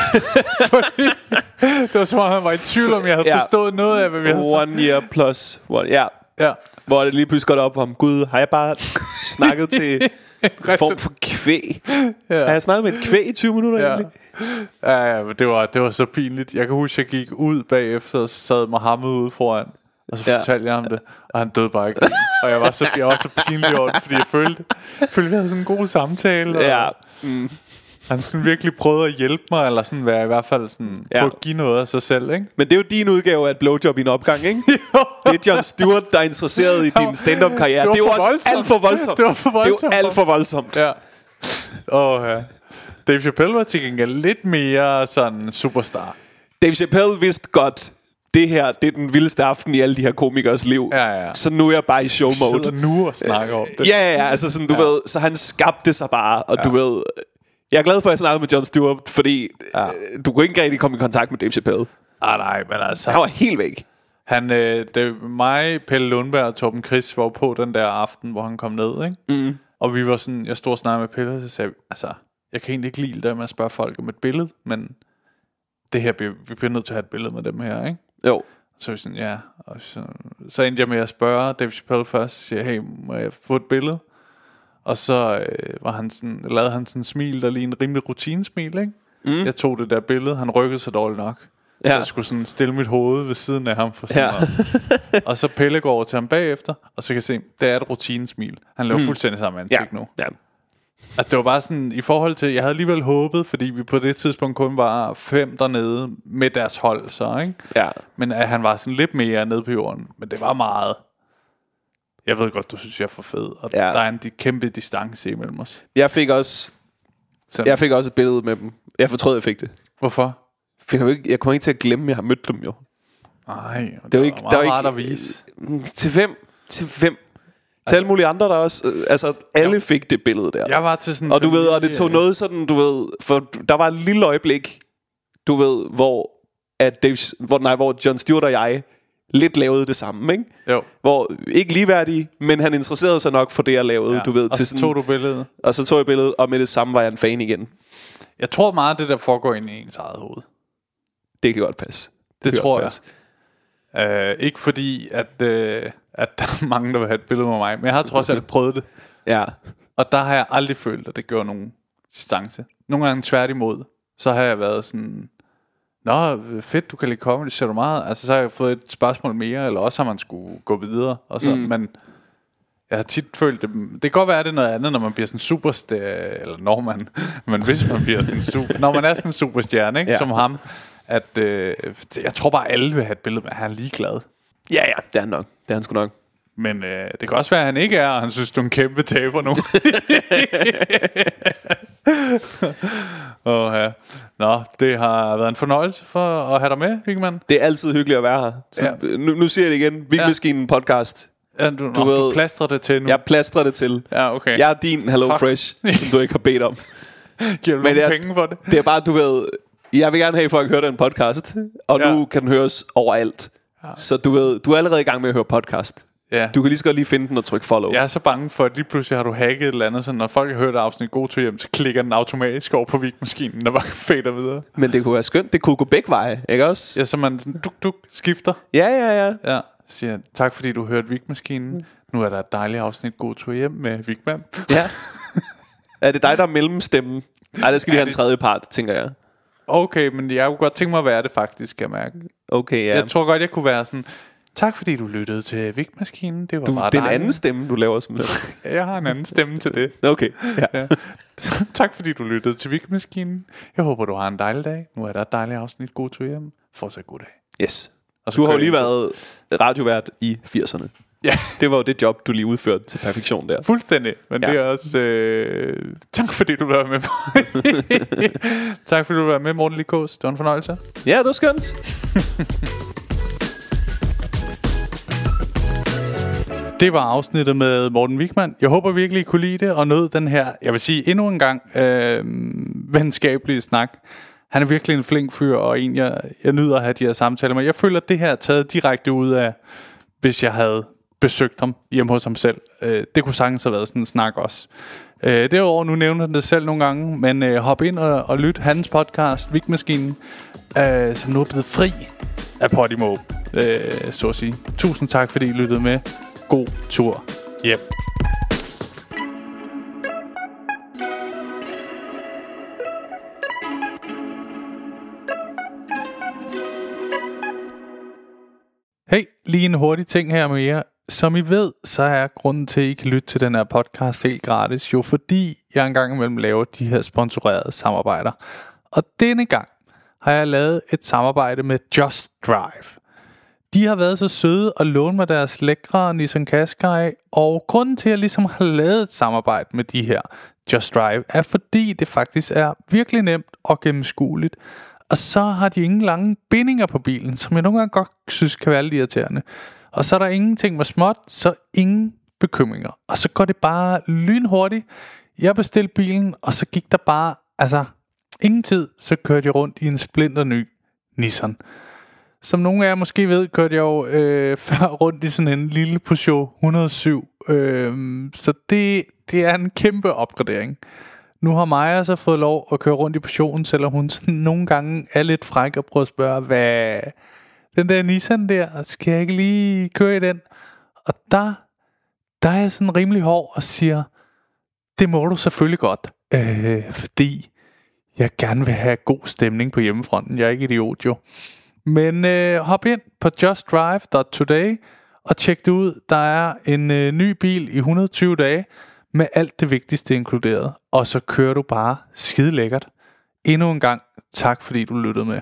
Det var som om, han var i tvivl om, jeg havde Ja. forstået noget af, hvad vi havde One year plus one. Ja. Ja. Hvor det lige pludselig går op ham. Gud, har jeg bare snakket til en form for kvæg? Ja. Har jeg snakket med et kvæg i 20 minutter Ja. egentlig? Ja, ja, men det var, det var så pinligt. Jeg kan huske, jeg gik ud bagefter, og så sad Mohammed ude foran. Og så Ja. fortalte jeg ham det, og han døde bare ikke. og jeg var så, jeg var så pinlig over det, fordi jeg følte, jeg følte, vi havde sådan en god samtale. Og Ja. Mm. Han sådan virkelig prøvede at hjælpe mig, eller sådan være i hvert fald sådan, Ja. ja. at give noget af sig selv, ikke? Men det er jo din udgave af et blowjob i en opgang, ikke? det er John Stewart, der er interesseret i din stand-up-karriere. Det var Det er jo for også voldsomt. alt for voldsomt. Det var for voldsomt. Det er jo alt for voldsomt. Ja. Åh, ja. Dave Chappelle var til gengæld lidt mere sådan superstar. Dave Chappelle vidste godt, det her, det er den vildeste aften i alle de her komikers liv. Ja, ja. Så nu er jeg bare i show mode. Sidder nu og snakker om det. Ja, ja, ja, altså sådan, du ja. ved, så han skabte sig bare, og ja. du ved, jeg er glad for, at jeg snakkede med John Stewart, fordi ja. du kunne ikke rigtig komme i kontakt med Dave Chappelle. Ah, nej, men altså... Han var helt væk. Han, øh, det, mig, Pelle Lundberg og Torben Chris var på den der aften, hvor han kom ned, ikke? Mm. Og vi var sådan, jeg stod og snakkede med Pelle, og så sagde jeg, altså, jeg kan egentlig ikke lide det der med at spørge folk om et billede, men det her, bliver- vi bliver nødt til at have et billede med dem her, ikke? Jo. Så vi sådan, ja. Og så, så endte jeg med at spørge Dave Chappelle først, så siger hey, må jeg få et billede? Og så øh, var han sådan, lavede han sådan en smil, der lige en rimelig rutinesmil, ikke? Mm. Jeg tog det der billede, han rykkede sig dårligt nok. Ja. Så jeg skulle sådan stille mit hoved ved siden af ham for sådan Ja. Og så Pelle går over til ham bagefter, og så kan jeg se, det er et rutinesmil. Han laver mm. fuldstændig samme ansigt Ja. nu. ja. Altså det var bare sådan, i forhold til, jeg havde alligevel håbet, fordi vi på det tidspunkt kun var fem dernede med deres hold, så ikke? Ja. Men at han var sådan lidt mere nede på jorden. Men det var meget. Jeg ved godt, du synes, jeg er for fed. Og Ja. der er en kæmpe distance imellem os. Jeg fik også Så, jeg fik også et billede med dem. Jeg fortrød, jeg fik det. Hvorfor? For jeg, ikke, jeg kommer ikke til at glemme, at jeg har mødt dem jo. Nej, det, er jo ikke, meget der er rart ikke, at vise. Mm, Til hvem? Til hvem? Til alle mulige andre, der også... øh, Altså, alle Jo. fik det billede der. Jeg var til sådan Og du ved, og det tog noget sådan, du ved, for der var et lille øjeblik, du ved, hvor, at Dave, hvor, nej, hvor John Stewart og jeg lidt lavede det samme, ikke? Jo. Hvor, ikke ligeværdige, men han interesserede sig nok for det, jeg lavede, Ja. du ved. og til så sådan, tog du billedet. Og så tog jeg billedet, og med det samme var jeg en fan igen. Jeg tror meget, af det der foregår inde i ens eget hoved. Det kan godt passe. Det kan tror jeg. Uh, ikke fordi, at, uh, at der er mange, der vil have et billede med mig. Men jeg har trods alt prøvet det. Ja. Og der har jeg aldrig følt, at det gjorde nogen distance. Nogle gange tværtimod. Så har jeg været sådan... Nå, fedt, du kan lide comedy, ser du meget? Altså, så har jeg fået et spørgsmål mere, eller også har man skulle gå videre. Og så, mm. Men jeg har tit følt det... Det kan godt være, at det er noget andet, når man bliver sådan superstjerne, eller når man... Men hvis man bliver sådan super... når man er sådan en superstjerne, ikke? Ja. Som ham. at øh, jeg tror bare, alle vil have et billede med, at han er ligeglad. Ja, ja, det er han nok. Det er han sgu nok. Men øh, det kan også være, at han ikke er, og han synes, du er en kæmpe taber nu. oh, ja. Nå, det har været en fornøjelse for at have dig med, Vigman. Det er altid hyggeligt at være her. Så Ja. nu, nu siger jeg det igen. Vigmaskinen podcast. Ja, du, du, nå, ved- du plastrer det til nu. Jeg plastrer det til. Ja, okay. Jeg er din Hello Fuck. Fresh, som du ikke har bedt om. Giver du Men jeg- penge for det? Det er bare, du ved... Jeg vil gerne have, at folk hører den podcast. Og Ja. nu kan den høres overalt. Så du ved, du er allerede i gang med at høre podcast. Ja. Du kan lige så godt lige finde den og trykke follow. Jeg er så bange for, at lige pludselig har du hacket et eller andet, så når folk har hørt afsnit God til hjem, så klikker den automatisk over på Vig-maskinen, der bare fader videre. Men det kunne være skønt. Det kunne gå begge veje, ikke også? Ja, så man duk, duk, skifter. Ja, ja, ja. Ja, siger tak fordi du hørte Vig-maskinen. Nu er der et dejligt afsnit God tur hjem med Vigman. ja. er det dig, der er mellemstemmen? Ej, der skal vi have en det- tredje part, tænker jeg. Okay, men jeg kunne godt tænke mig at være det faktisk, skal jeg mærke. Okay. Ja. Jeg tror godt, jeg kunne være sådan, tak fordi du lyttede til Vig-maskinen. Det var du, bare det en dejligt." anden stemme, du laver simpelthen. Jeg har en anden stemme til det. Okay, ja. Ja. tak fordi du lyttede til Vig-maskinen. Jeg håber, du har en dejlig dag. Nu er der et dejligt afsnit God tur hjem. Fortsat god dag. Yes. Og så Du har jo lige været radiovært i 80'erne. Ja. Det var jo det job, du lige udførte til perfektion der. Fuldstændig. Men ja. det er også... Øh, tak fordi du var med. tak fordi du var med, Morten Likås. Det var en fornøjelse. Ja, det var skønt. Det var afsnittet med Morten Wigman. Jeg håber virkelig, I kunne lide det og nød den her, jeg vil sige endnu en gang, øh, venskabelige snak. Han er virkelig en flink fyr, og en, jeg, jeg nyder at have de her samtaler med. Jeg føler, at det her er taget direkte ud af, hvis jeg havde besøgt ham hjemme hos ham selv. Øh, det kunne sagtens have været sådan en snak også. Øh, derudover, nu nævner han det selv nogle gange, men øh, hop ind og, og lyt hans podcast, Vigmaskinen, øh, som nu er blevet fri af Podimo, øh, så at sige. Tusind tak, fordi I lyttede med. God tur hjem. Hey, lige en hurtig ting her med jer. Som I ved, så er grunden til, at I kan lytte til den her podcast helt gratis, jo fordi jeg engang imellem laver de her sponsorerede samarbejder. Og denne gang har jeg lavet et samarbejde med Just Drive. De har været så søde at låne mig deres lækre Nissan Qashqai, og grunden til, at jeg ligesom har lavet et samarbejde med de her Just Drive, er fordi det faktisk er virkelig nemt og gennemskueligt. Og så har de ingen lange bindinger på bilen, som jeg nogle gange godt synes kan være lidt irriterende. Og så er der ingenting med småt, så ingen bekymringer. Og så går det bare lynhurtigt. Jeg bestilte bilen, og så gik der bare, altså ingen tid, så kørte jeg rundt i en splinter ny Nissan. Som nogle af jer måske ved, kørte jeg jo øh, før rundt i sådan en lille Peugeot 107. Øh, så det, det er en kæmpe opgradering. Nu har Maja så fået lov at køre rundt i Peugeoten, selvom hun sådan nogle gange er lidt fræk og prøver at spørge, hvad den der Nissan der, skal jeg ikke lige køre i den? Og der, der er jeg sådan rimelig hård og siger, det må du selvfølgelig godt, øh, fordi jeg gerne vil have god stemning på hjemmefronten. Jeg er ikke idiot jo. Men øh, hop ind på justdrive.today og tjek det ud. Der er en øh, ny bil i 120 dage med alt det vigtigste inkluderet. Og så kører du bare skide lækkert. Endnu en gang tak fordi du lyttede med.